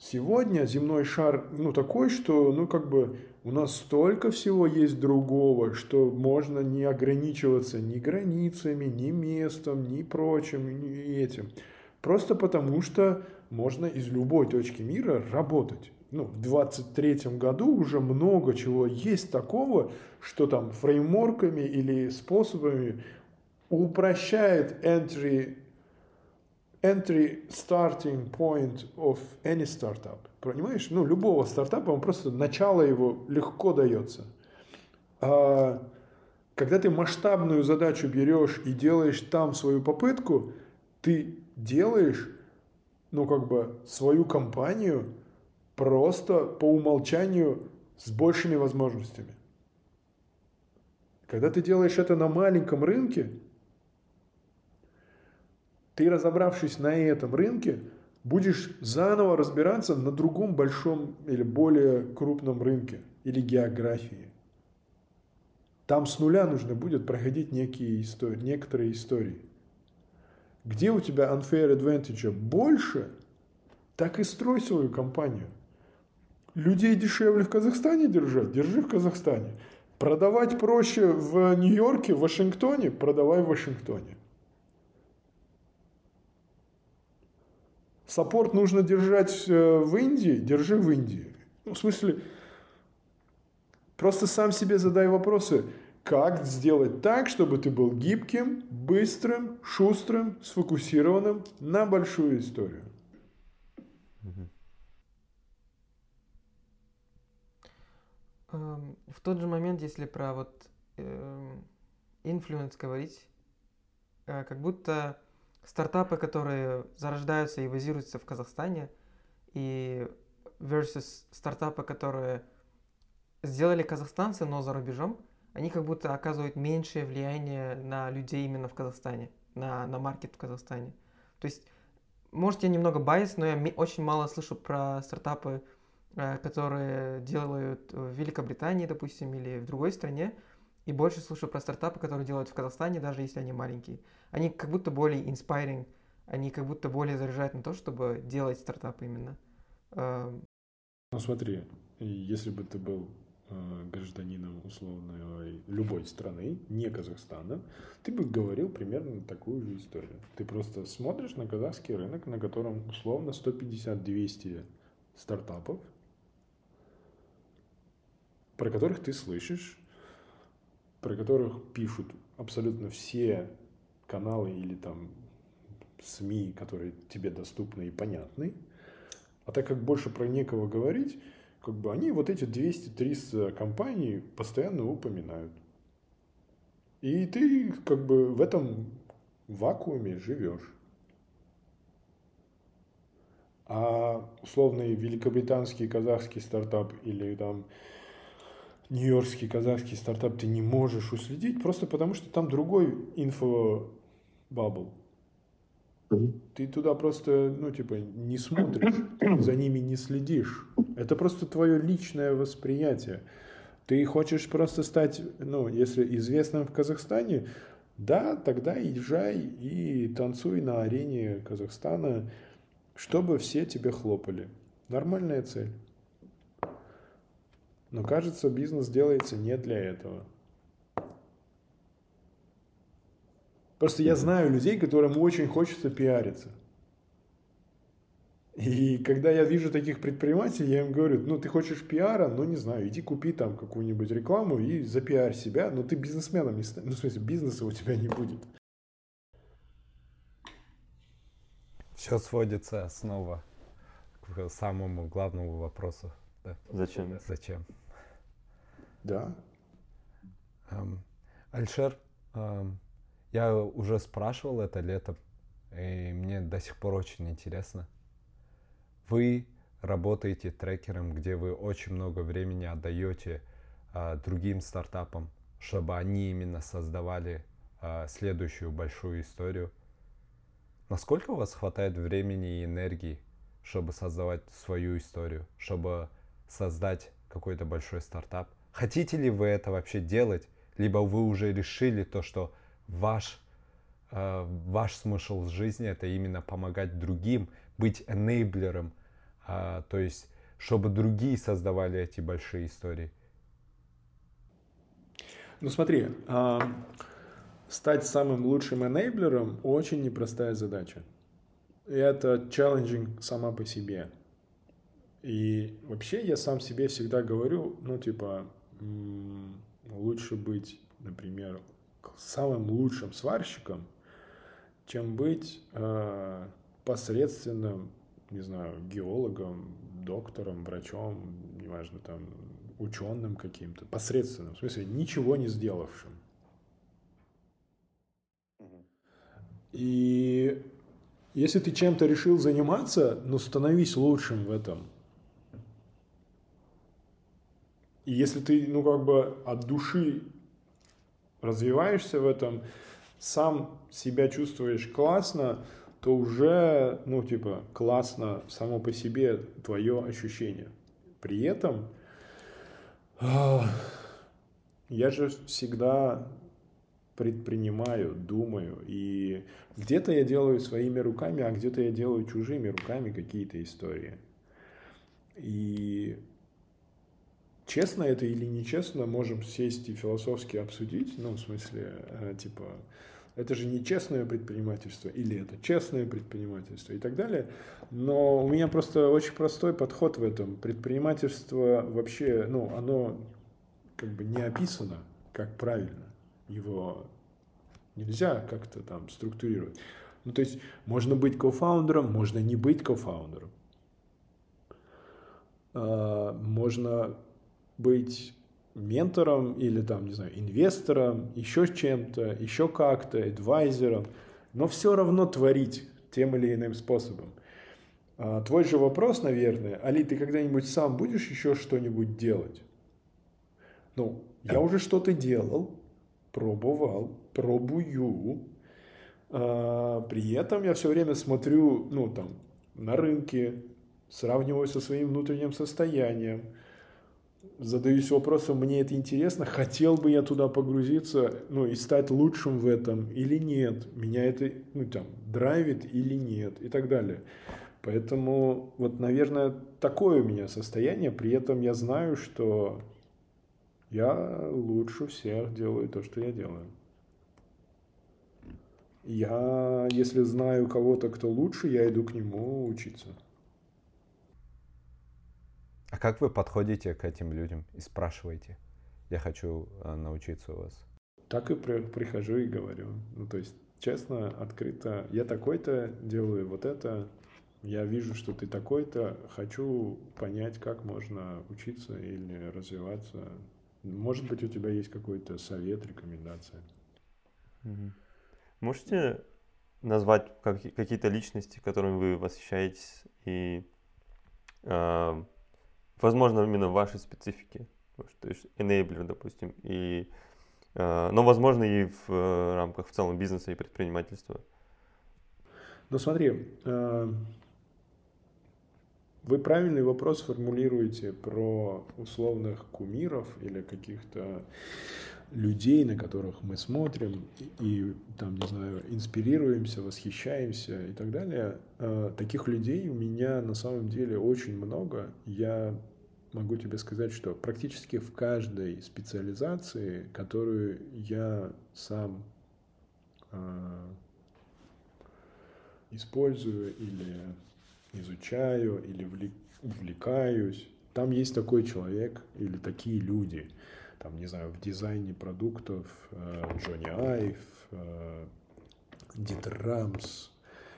Сегодня земной шар, ну, такой, что, ну, как бы у нас столько всего есть другого, что можно не ограничиваться ни границами, ни местом, ни прочим, ни этим. Просто потому, что можно из любой точки мира работать. Ну, в 23 году уже много чего есть такого, что там фреймворками или способами упрощает entry entry starting point of any startup. Понимаешь? Ну, любого стартапа, он просто начало его легко дается. А когда ты масштабную задачу берешь и делаешь там свою попытку, ты делаешь, ну, как бы, свою компанию просто по умолчанию с большими возможностями. Когда ты делаешь это на маленьком рынке, ты, разобравшись на этом рынке, будешь заново разбираться на другом большом или более крупном рынке или географии. Там с нуля нужно будет проходить некие истории, некоторые истории. Где у тебя unfair advantage больше, так и строй свою компанию. Людей дешевле в Казахстане держать, держи в Казахстане. Продавать проще в Нью-Йорке, в Вашингтоне, продавай в Вашингтоне. Саппорт нужно держать э, в Индии, держи в Индии. Ну, в смысле, просто сам себе задай вопросы, как сделать так, чтобы ты был гибким, быстрым, шустрым, сфокусированным на большую историю. Эм, в тот же момент, если про вот influence эм, говорить, э, как будто стартапы, которые зарождаются и базируются в Казахстане, и versus стартапы, которые сделали казахстанцы, но за рубежом, они как будто оказывают меньшее влияние на людей именно в Казахстане, на, на market в Казахстане. То есть, может, я немного bias, но я очень мало слышу про стартапы, э, которые делают в Великобритании, допустим, или в другой стране, и больше слушаю про стартапы, которые делают в Казахстане, даже если они маленькие. Они как будто более inspiring, они как будто более заряжают на то, чтобы делать стартапы именно. Эм. Ну смотри, если бы ты был э, гражданином условной любой страны, не Казахстана, ты бы говорил примерно такую же историю. Ты просто смотришь на казахский рынок, на котором условно 150-200 стартапов, про которых ты слышишь, про которых пишут абсолютно все каналы или там СМИ, которые тебе доступны и понятны. А так как больше про некого говорить, как бы они вот эти 200-300 компаний постоянно упоминают. И ты как бы в этом вакууме живешь. А условный великобританский казахский стартап или там нью-йоркский, казахский стартап ты не можешь уследить, просто потому что там другой info bubble. Ты туда просто, ну, типа, не смотришь, за ними не следишь. Это просто твое личное восприятие. Ты хочешь просто стать, ну, если известным в Казахстане, да, тогда езжай и танцуй на арене Казахстана, чтобы все тебе хлопали. Нормальная цель. Но кажется, бизнес делается не для этого. Просто я знаю людей, которым очень хочется пиариться. И когда я вижу таких предпринимателей, я им говорю, ну ты хочешь пиара, ну не знаю, иди купи там какую-нибудь рекламу и запиарь себя, но ты бизнесменом не станешь. Ну в смысле, бизнеса у тебя не будет. Все сводится снова к самому главному вопросу. Зачем? Зачем? Да. Эм, Альшер, эм, я уже спрашивал это летом, и мне до сих пор очень интересно. Вы работаете трекером, где вы очень много времени отдаете э, другим стартапам, чтобы они именно создавали э, следующую большую историю. Насколько у вас хватает времени и энергии, чтобы создавать свою историю, чтобы создать какой-то большой стартап? Хотите ли вы это вообще делать, либо вы уже решили то, что ваш, э, ваш смысл жизни это именно помогать другим, быть энейблером, э, то есть чтобы другие создавали эти большие истории? Ну смотри, э, стать самым лучшим энейблером очень непростая задача. Это челленджинг сама по себе. И вообще я сам себе всегда говорю, ну типа, лучше быть, например, самым лучшим сварщиком, чем быть э, посредственным, не знаю, геологом, доктором, врачом, неважно, там, ученым каким-то, посредственным, в смысле, ничего не сделавшим. И если ты чем-то решил заниматься, ну, становись лучшим в этом. И если ты, ну, как бы от души развиваешься в этом, сам себя чувствуешь классно, то уже, ну, типа, классно само по себе твое ощущение. При этом я же всегда предпринимаю, думаю, и где-то я делаю своими руками, а где-то я делаю чужими руками какие-то истории. И честно это или нечестно, можем сесть и философски обсудить, ну, в смысле, э, типа, это же не честное предпринимательство, или это честное предпринимательство и так далее. Но у меня просто очень простой подход в этом. Предпринимательство вообще, ну, оно как бы не описано, как правильно. Его нельзя как-то там структурировать. Ну, то есть можно быть кофаундером, можно не быть кофаундером. А, можно быть ментором или там, не знаю, инвестором, еще чем-то, еще как-то, адвайзером, но все равно творить тем или иным способом. А, твой же вопрос, наверное, Али, ты когда-нибудь сам будешь еще что-нибудь делать? Ну, я уже что-то делал, пробовал, пробую. А, при этом я все время смотрю, ну, там, на рынке, сравниваю со своим внутренним состоянием, задаюсь вопросом, мне это интересно, хотел бы я туда погрузиться, ну, и стать лучшим в этом или нет, меня это, ну, там, драйвит или нет, и так далее. Поэтому, вот, наверное, такое у меня состояние, при этом я знаю, что я лучше всех делаю то, что я делаю. Я, если знаю кого-то, кто лучше, я иду к нему учиться. А как вы подходите к этим людям и спрашиваете? Я хочу э, научиться у вас. Так и при, прихожу и говорю. Ну, то есть, честно, открыто. Я такой-то, делаю вот это. Я вижу, что ты такой-то. Хочу понять, как можно учиться или развиваться. Может быть, у тебя есть какой-то совет, рекомендация. Можете назвать какие-то личности, которыми вы восхищаетесь и э, возможно, именно в вашей специфике. то есть enabler, допустим, и, э, но, возможно, и в э, рамках в целом бизнеса и предпринимательства. Ну смотри, э, вы правильный вопрос формулируете про условных кумиров или каких-то людей, на которых мы смотрим и, там, не знаю, инспирируемся, восхищаемся и так далее. Э, таких людей у меня на самом деле очень много. Я могу тебе сказать, что практически в каждой специализации, которую я сам э, использую или изучаю, или увлекаюсь, там есть такой человек или такие люди – там, не знаю, в дизайне продуктов э, Джонни Айв, э, Дитер Рамс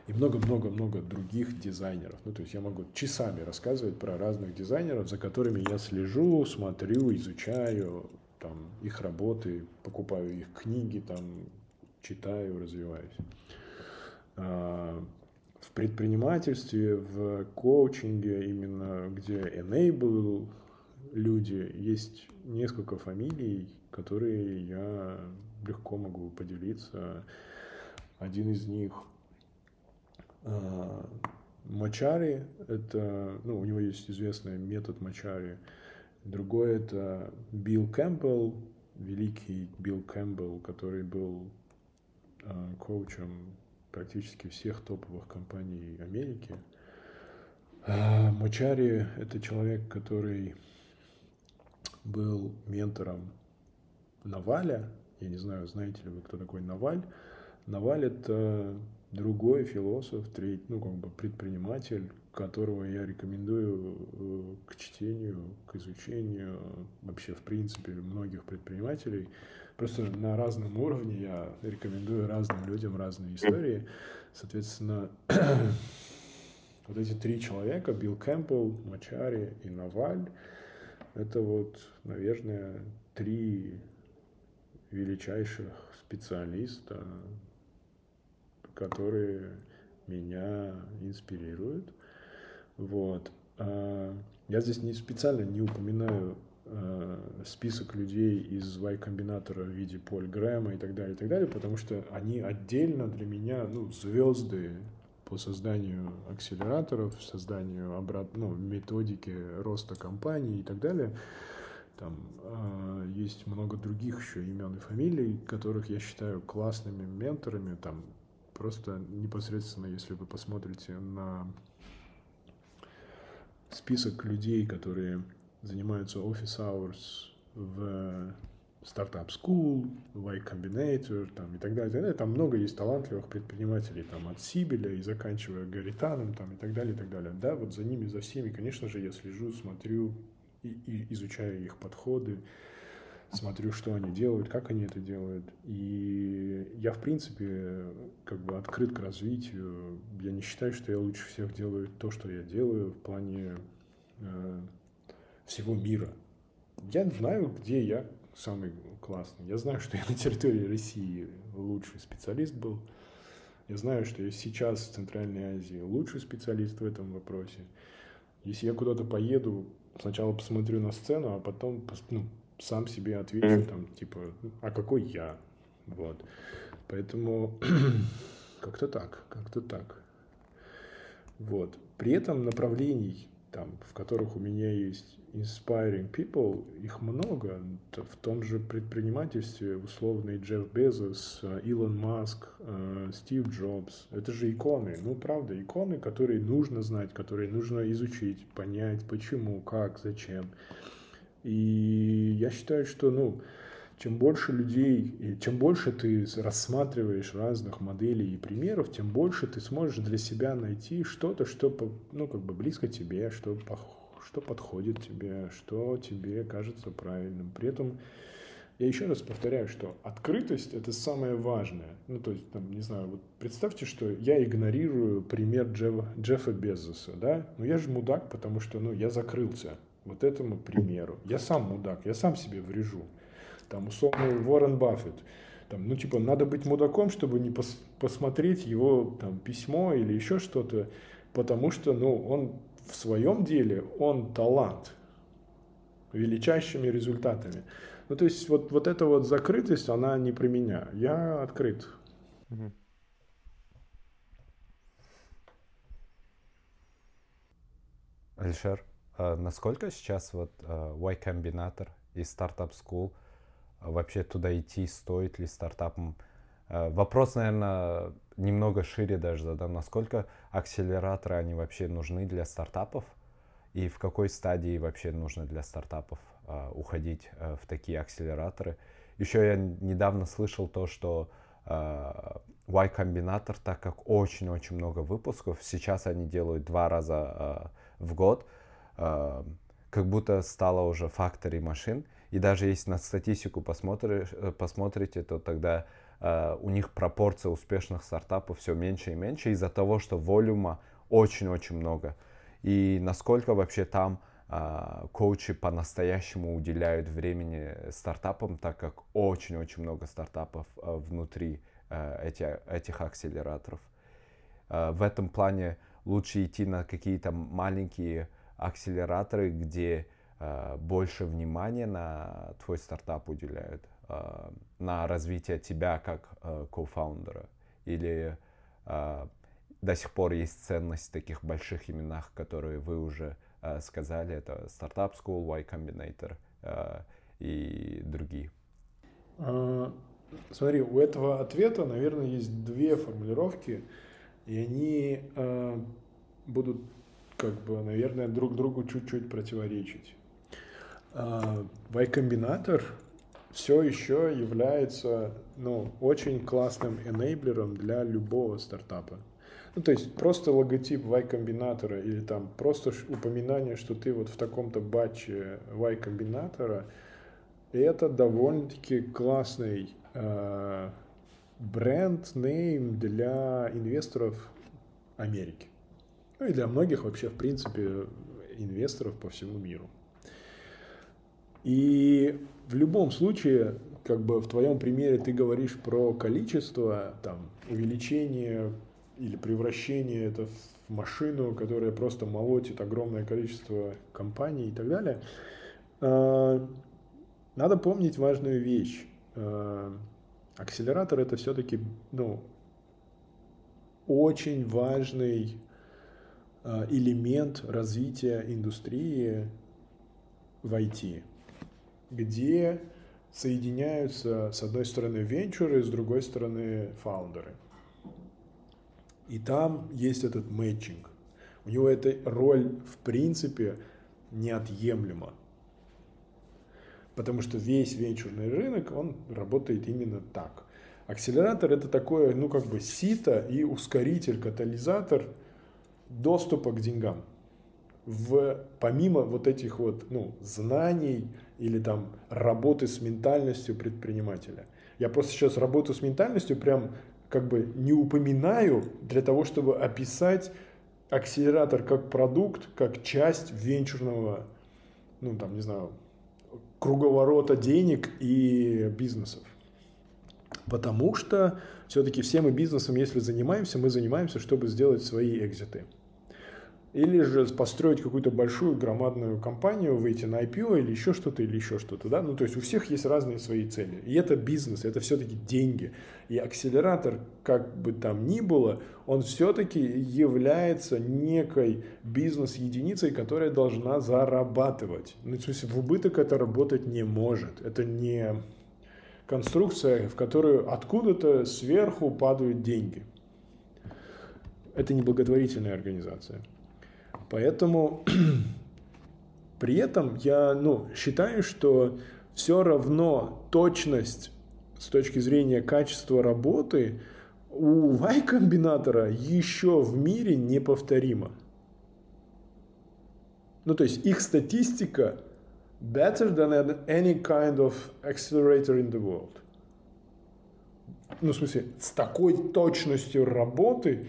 и много-много-много других дизайнеров. Ну, то есть я могу часами рассказывать про разных дизайнеров, за которыми я слежу, смотрю, изучаю там, их работы, покупаю их книги, там, читаю, развиваюсь. А, в предпринимательстве, в коучинге, именно где enable люди, есть несколько фамилий, которые я легко могу поделиться. Один из них э, Мачари, это, ну, у него есть известный метод Мачари. Другой это Билл Кэмпбелл, великий Билл Кэмпбелл, который был э, коучем практически всех топовых компаний Америки. А Мачари – это человек, который был ментором Наваля. Я не знаю, знаете ли вы, кто такой Наваль. Наваль – это другой философ, третий, ну, как бы предприниматель, которого я рекомендую э, к чтению, к изучению, вообще, в принципе, многих предпринимателей. Просто на разном уровне я рекомендую разным людям разные истории. Соответственно, вот эти три человека, Билл Кэмпбелл, Мачари и Наваль, это вот, наверное, три величайших специалиста, которые меня инспирируют. Вот. А, я здесь не специально не упоминаю а, список людей из Y-комбинатора в виде Поль Грэма и так далее, и так далее, потому что они отдельно для меня, ну, звезды по созданию акселераторов, созданию обрат... ну, методики роста компании и так далее. Там э, есть много других еще имен и фамилий, которых я считаю классными менторами. Там просто непосредственно, если вы посмотрите на список людей, которые занимаются office hours в Startup School, Y Combinator там, и так далее, и так далее. Там много есть талантливых предпринимателей, там, от Сибеля и заканчивая Гаританом, там, и так далее, и так далее. Да, вот за ними, за всеми, конечно же, я слежу, смотрю и, и изучаю их подходы, смотрю, что они делают, как они это делают. И я, в принципе, как бы открыт к развитию. Я не считаю, что я лучше всех делаю то, что я делаю в плане э, всего мира. Я знаю, где я самый классный. Я знаю, что я на территории России лучший специалист был. Я знаю, что я сейчас в Центральной Азии лучший специалист в этом вопросе. Если я куда-то поеду, сначала посмотрю на сцену, а потом ну, сам себе отвечу, там, типа, а какой я? Вот. Поэтому как-то так, как-то так. Вот. При этом направлений, там, в которых у меня есть inspiring people, их много. В том же предпринимательстве условный Джефф Безос, э, Илон Маск, э, Стив Джобс. Это же иконы. Ну, правда, иконы, которые нужно знать, которые нужно изучить, понять, почему, как, зачем. И я считаю, что, ну, чем больше людей, чем больше ты рассматриваешь разных моделей и примеров, тем больше ты сможешь для себя найти что-то, что, ну, как бы близко тебе, что похоже что подходит тебе, что тебе кажется правильным. При этом я еще раз повторяю, что открытость это самое важное. Ну, то есть, там, не знаю, вот представьте, что я игнорирую пример Джеффа, Джеффа Безоса, да? Ну, я же мудак, потому что, ну, я закрылся вот этому примеру. Я сам мудак, я сам себе врежу. Там, условно, Уоррен Баффет. Там, ну, типа, надо быть мудаком, чтобы не пос посмотреть его там, письмо или еще что-то, потому что, ну, он в своем деле он талант. величайшими результатами. Ну, то есть вот, вот эта вот закрытость, она не про меня. Я открыт. Мгм. Алишер, а насколько сейчас вот а, Y Combinator и Startup School а, вообще туда идти, стоит ли стартапам? А, Вопрос, наверное, немного шире даже задам. Насколько акселераторы, они вообще нужны для стартапов? И в какой стадии вообще нужно для стартапов а, уходить а, в такие акселераторы? Еще я недавно слышал то, что Y Combinator, так как очень-очень много выпусков, сейчас они делают два раза в год, как будто стало уже factory машин. И даже если на статистику посмотришь, э, посмотрите, то тогда у них пропорция успешных стартапов все меньше и меньше из-за того, что волюма очень-очень много. И насколько вообще там а, коучи по-настоящему уделяют времени стартапам, так как очень-очень много стартапов а, внутри эти- этих акселераторов. В этом плане лучше идти на какие-то маленькие акселераторы, где больше внимания на твой стартап уделяют, на развитие тебя как а, кофаундера. Или а, до сих пор есть ценность в таких больших именах, которые вы уже сказали. Это Startup School, Y Combinator и другие. Смотри, у этого ответа, наверное, есть две формулировки, и они будут, как бы, наверное, друг другу чуть-чуть противоречить. Y-комбинатор все еще является ну, очень классным энейблером для любого стартапа. Ну, то есть просто логотип Y-комбинатора или там просто упоминание, что ты вот в таком-то батче Y-комбинатора, это довольно-таки классный э, бренд-нейм для инвесторов Америки. Ну и для многих вообще, в принципе, инвесторов по всему миру. И в любом случае, как бы в твоем примере ты говоришь про количество, там, увеличение или превращение это в машину, которая просто молотит огромное количество компаний и так далее. А, Надо помнить важную вещь. А, Акселератор это все-таки, ну, очень важный а, элемент развития индустрии в IT, где соединяются, с одной стороны, венчуры, с другой стороны, фаундеры. И там есть этот мэтчинг. У него эта роль, в принципе, неотъемлема. Потому что весь венчурный рынок, он работает именно так. Акселератор это такое, ну как бы сито и ускоритель, катализатор доступа к деньгам. В, помимо вот этих вот ну, знаний или там работы с ментальностью предпринимателя. Я просто сейчас работу с ментальностью прям как бы не упоминаю для того, чтобы описать акселератор как продукт, как часть венчурного, ну там, не знаю, круговорота денег и бизнесов. Потому что все-таки все мы бизнесом, если занимаемся, мы занимаемся, чтобы сделать свои экзиты. Или же построить какую-то большую громадную компанию, выйти на IPO или еще что-то, или еще что-то. Да? Ну, то есть у всех есть разные свои цели. И это бизнес, это все-таки деньги. И акселератор, как бы там ни было, он все-таки является некой бизнес-единицей, которая должна зарабатывать. Ну, в смысле, в убыток это работать не может. Это не конструкция, в которую откуда-то сверху падают деньги. Это не благотворительная организация. Поэтому при этом я ну, считаю, что все равно точность с точки зрения качества работы у Y-комбинатора еще в мире неповторима. Ну, то есть их статистика better than any kind of accelerator in the world. Ну, в смысле, с такой точностью работы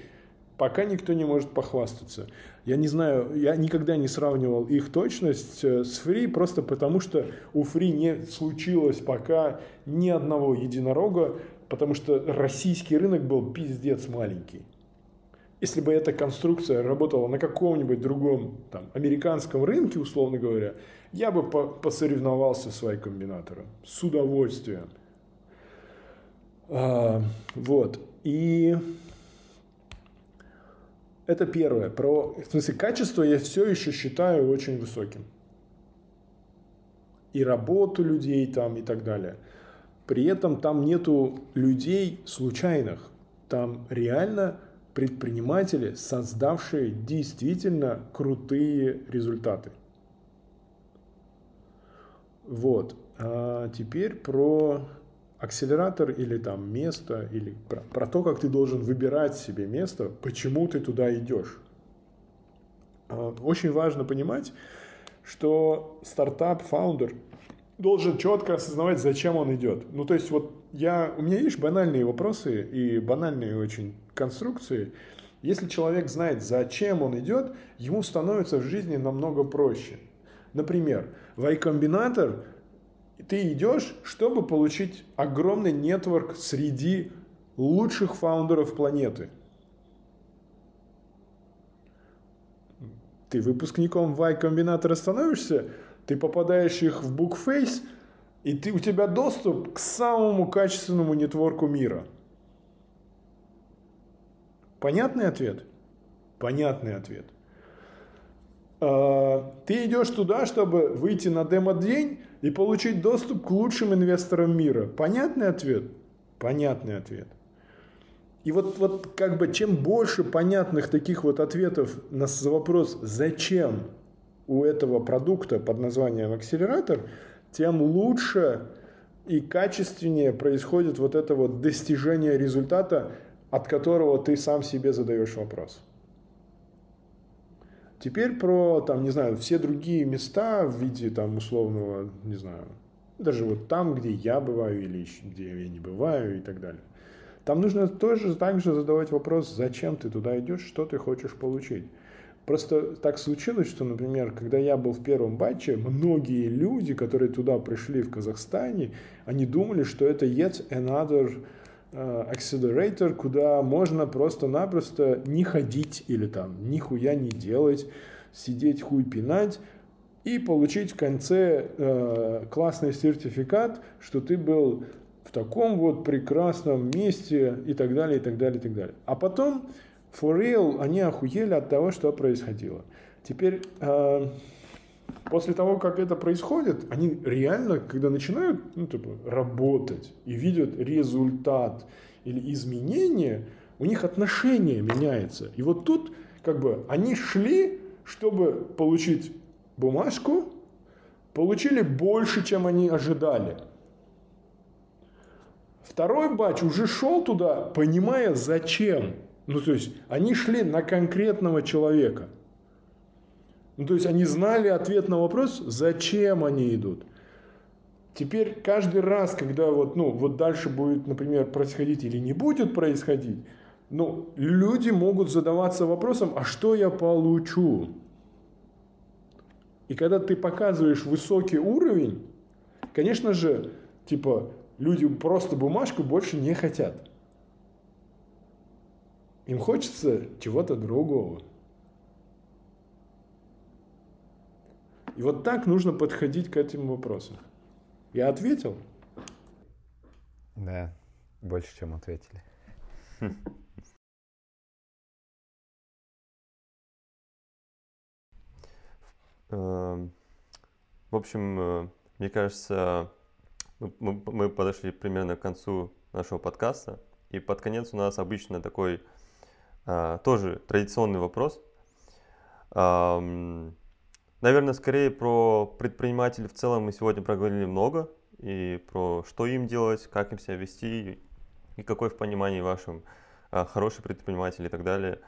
пока никто не может похвастаться. Я не знаю, я никогда не сравнивал их точность э, с Free, просто потому что у Free не случилось пока ни одного единорога, потому что российский рынок был пиздец маленький. если бы эта конструкция работала на каком-нибудь другом там, американском рынке, условно говоря, я бы по посоревновался с Y-комбинатором с удовольствием. А, вот. И это первое. Про, в смысле, качество я все еще считаю очень высоким. И работу людей там и так далее. При этом там нету людей случайных. Там реально предприниматели, создавшие действительно крутые результаты. Вот. А теперь про акселератор или там место, или про, про то, как ты должен выбирать себе место, почему ты туда идешь. Очень важно понимать, что стартап-founder должен четко осознавать, зачем он идет. Ну, то есть, вот я, у меня есть банальные вопросы и банальные очень конструкции. Если человек знает, зачем он идет, ему становится в жизни намного проще. Например, в Y Combinator ты идешь, чтобы получить огромный network среди лучших founder ов планеты. Ты выпускником Y-комбинатора становишься, ты попадаешь их в Bookface, и ты, у тебя доступ к самому качественному нетворку мира. Понятный ответ? Понятный ответ. А, ты идешь туда, чтобы выйти на демо-день и получить доступ к лучшим инвесторам мира. Понятный ответ? Понятный ответ. И вот, вот как бы чем больше понятных таких вот ответов на вопрос «зачем?» у этого продукта под названием акселератор, тем лучше и качественнее происходит вот это вот достижение результата, от которого ты сам себе задаешь вопрос. Теперь про, там, не знаю, все другие места в виде, там, условного, не знаю, даже вот там, где я бываю или где я не бываю и так далее. Там нужно тоже также задавать вопрос, зачем ты туда идешь, что ты хочешь получить. Просто так случилось, что, например, когда я был в первом батче, многие люди, которые туда пришли в Казахстане, они думали, что это yet another Э, accelerator, куда можно просто-напросто не ходить или там нихуя не делать, сидеть хуй пинать и получить в конце э, классный сертификат, что ты был в таком вот прекрасном месте и так далее, и так далее, и так далее. А потом, for real, они охуели от того, что происходило. Теперь э, после того, как это происходит, они реально, когда начинают ну, типа, работать и видят результат или изменения, у них отношение меняется. И вот тут как бы они шли, чтобы получить бумажку, получили больше, чем они ожидали. Второй батч уже шел туда, понимая зачем. Ну, то есть они шли на конкретного человека – ну, то есть они знали ответ на вопрос, зачем они идут. Теперь каждый раз, когда вот, ну, вот дальше будет, например, происходить или не будет происходить, ну, люди могут задаваться вопросом, а что я получу? И когда ты показываешь высокий уровень, конечно же, типа, люди просто бумажку больше не хотят. Им хочется чего-то другого. И вот так нужно подходить к этим вопросам. Я ответил? Да, больше, чем ответили. Эм, в общем, э, мне кажется, мы подошли примерно к концу нашего подкаста. И под конец у нас обычно такой а, тоже традиционный вопрос. Наверное, скорее про предпринимателей в целом мы сегодня проговорили много. И про что им делать, как им себя вести, и какой в понимании вашем а, хороший предприниматель и так далее.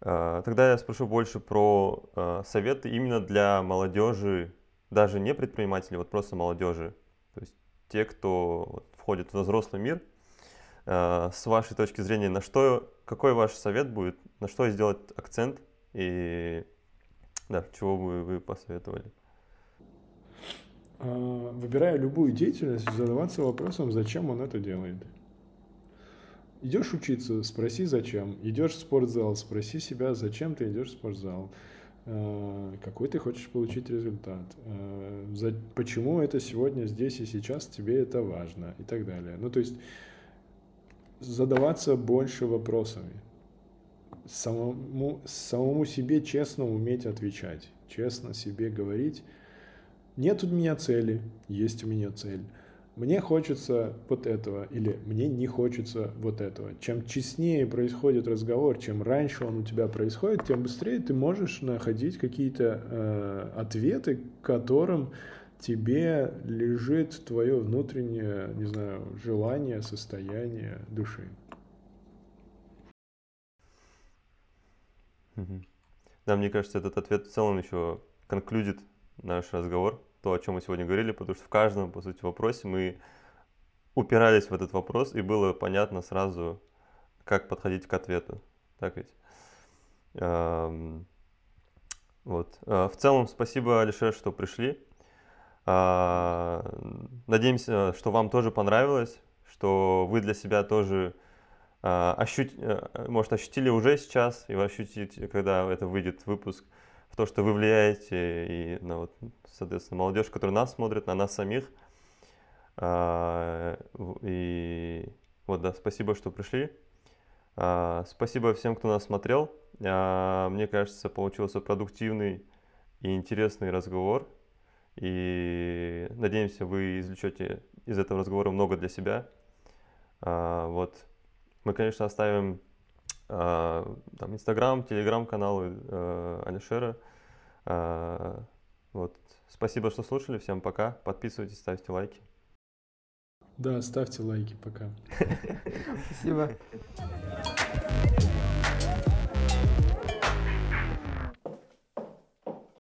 А, тогда я спрошу больше про а, советы именно для молодежи, даже не предпринимателей, вот просто молодежи. То есть те, кто входит в взрослый мир. С вашей точки зрения, на что, какой ваш совет будет, на что сделать акцент и да, чего бы вы посоветовали? А, выбирая любую деятельность, задаваться вопросом, зачем он это делает. Идешь учиться, спроси зачем. Идешь в спортзал, спроси себя, зачем ты идешь в спортзал. Э, какой ты хочешь получить результат. За, почему это сегодня, здесь и сейчас тебе это важно и так далее. Ну, то есть задаваться больше вопросами. Самому, самому себе честно уметь отвечать, честно себе говорить. Нет у меня цели, есть у меня цель мне хочется вот этого или мне не хочется вот этого. Чем честнее происходит разговор, чем раньше он у тебя происходит, тем быстрее ты можешь находить какие-то э, ответы, которым тебе лежит твое внутреннее, не знаю, желание, состояние души. Да, мне кажется, этот ответ в целом еще конклюдит наш разговор то, о чем мы сегодня говорили, потому что в каждом, по сути, вопросе мы упирались в этот вопрос, и было понятно сразу, как подходить к ответу. Так ведь? Вот. А, в целом, спасибо, Алишер, что пришли. А, надеемся, что вам тоже понравилось, что вы для себя тоже ощут... Э, может, ощутили уже сейчас, и вы ощутите, когда это выйдет выпуск, в то, что вы влияете и на вот, соответственно, молодежь, которая нас смотрит, на нас самих. А, и вот, да, спасибо, что пришли. А, спасибо всем, кто нас смотрел. А, мне кажется, получился продуктивный и интересный разговор. И надеемся, вы извлечете из этого разговора много для себя. Вот. Мы, конечно, оставим там Инстаграм, Телеграм-каналы э, Алишера. Вот. Спасибо, что слушали. Всем пока. Подписывайтесь, ставьте лайки. Да, ставьте лайки. Пока. Спасибо.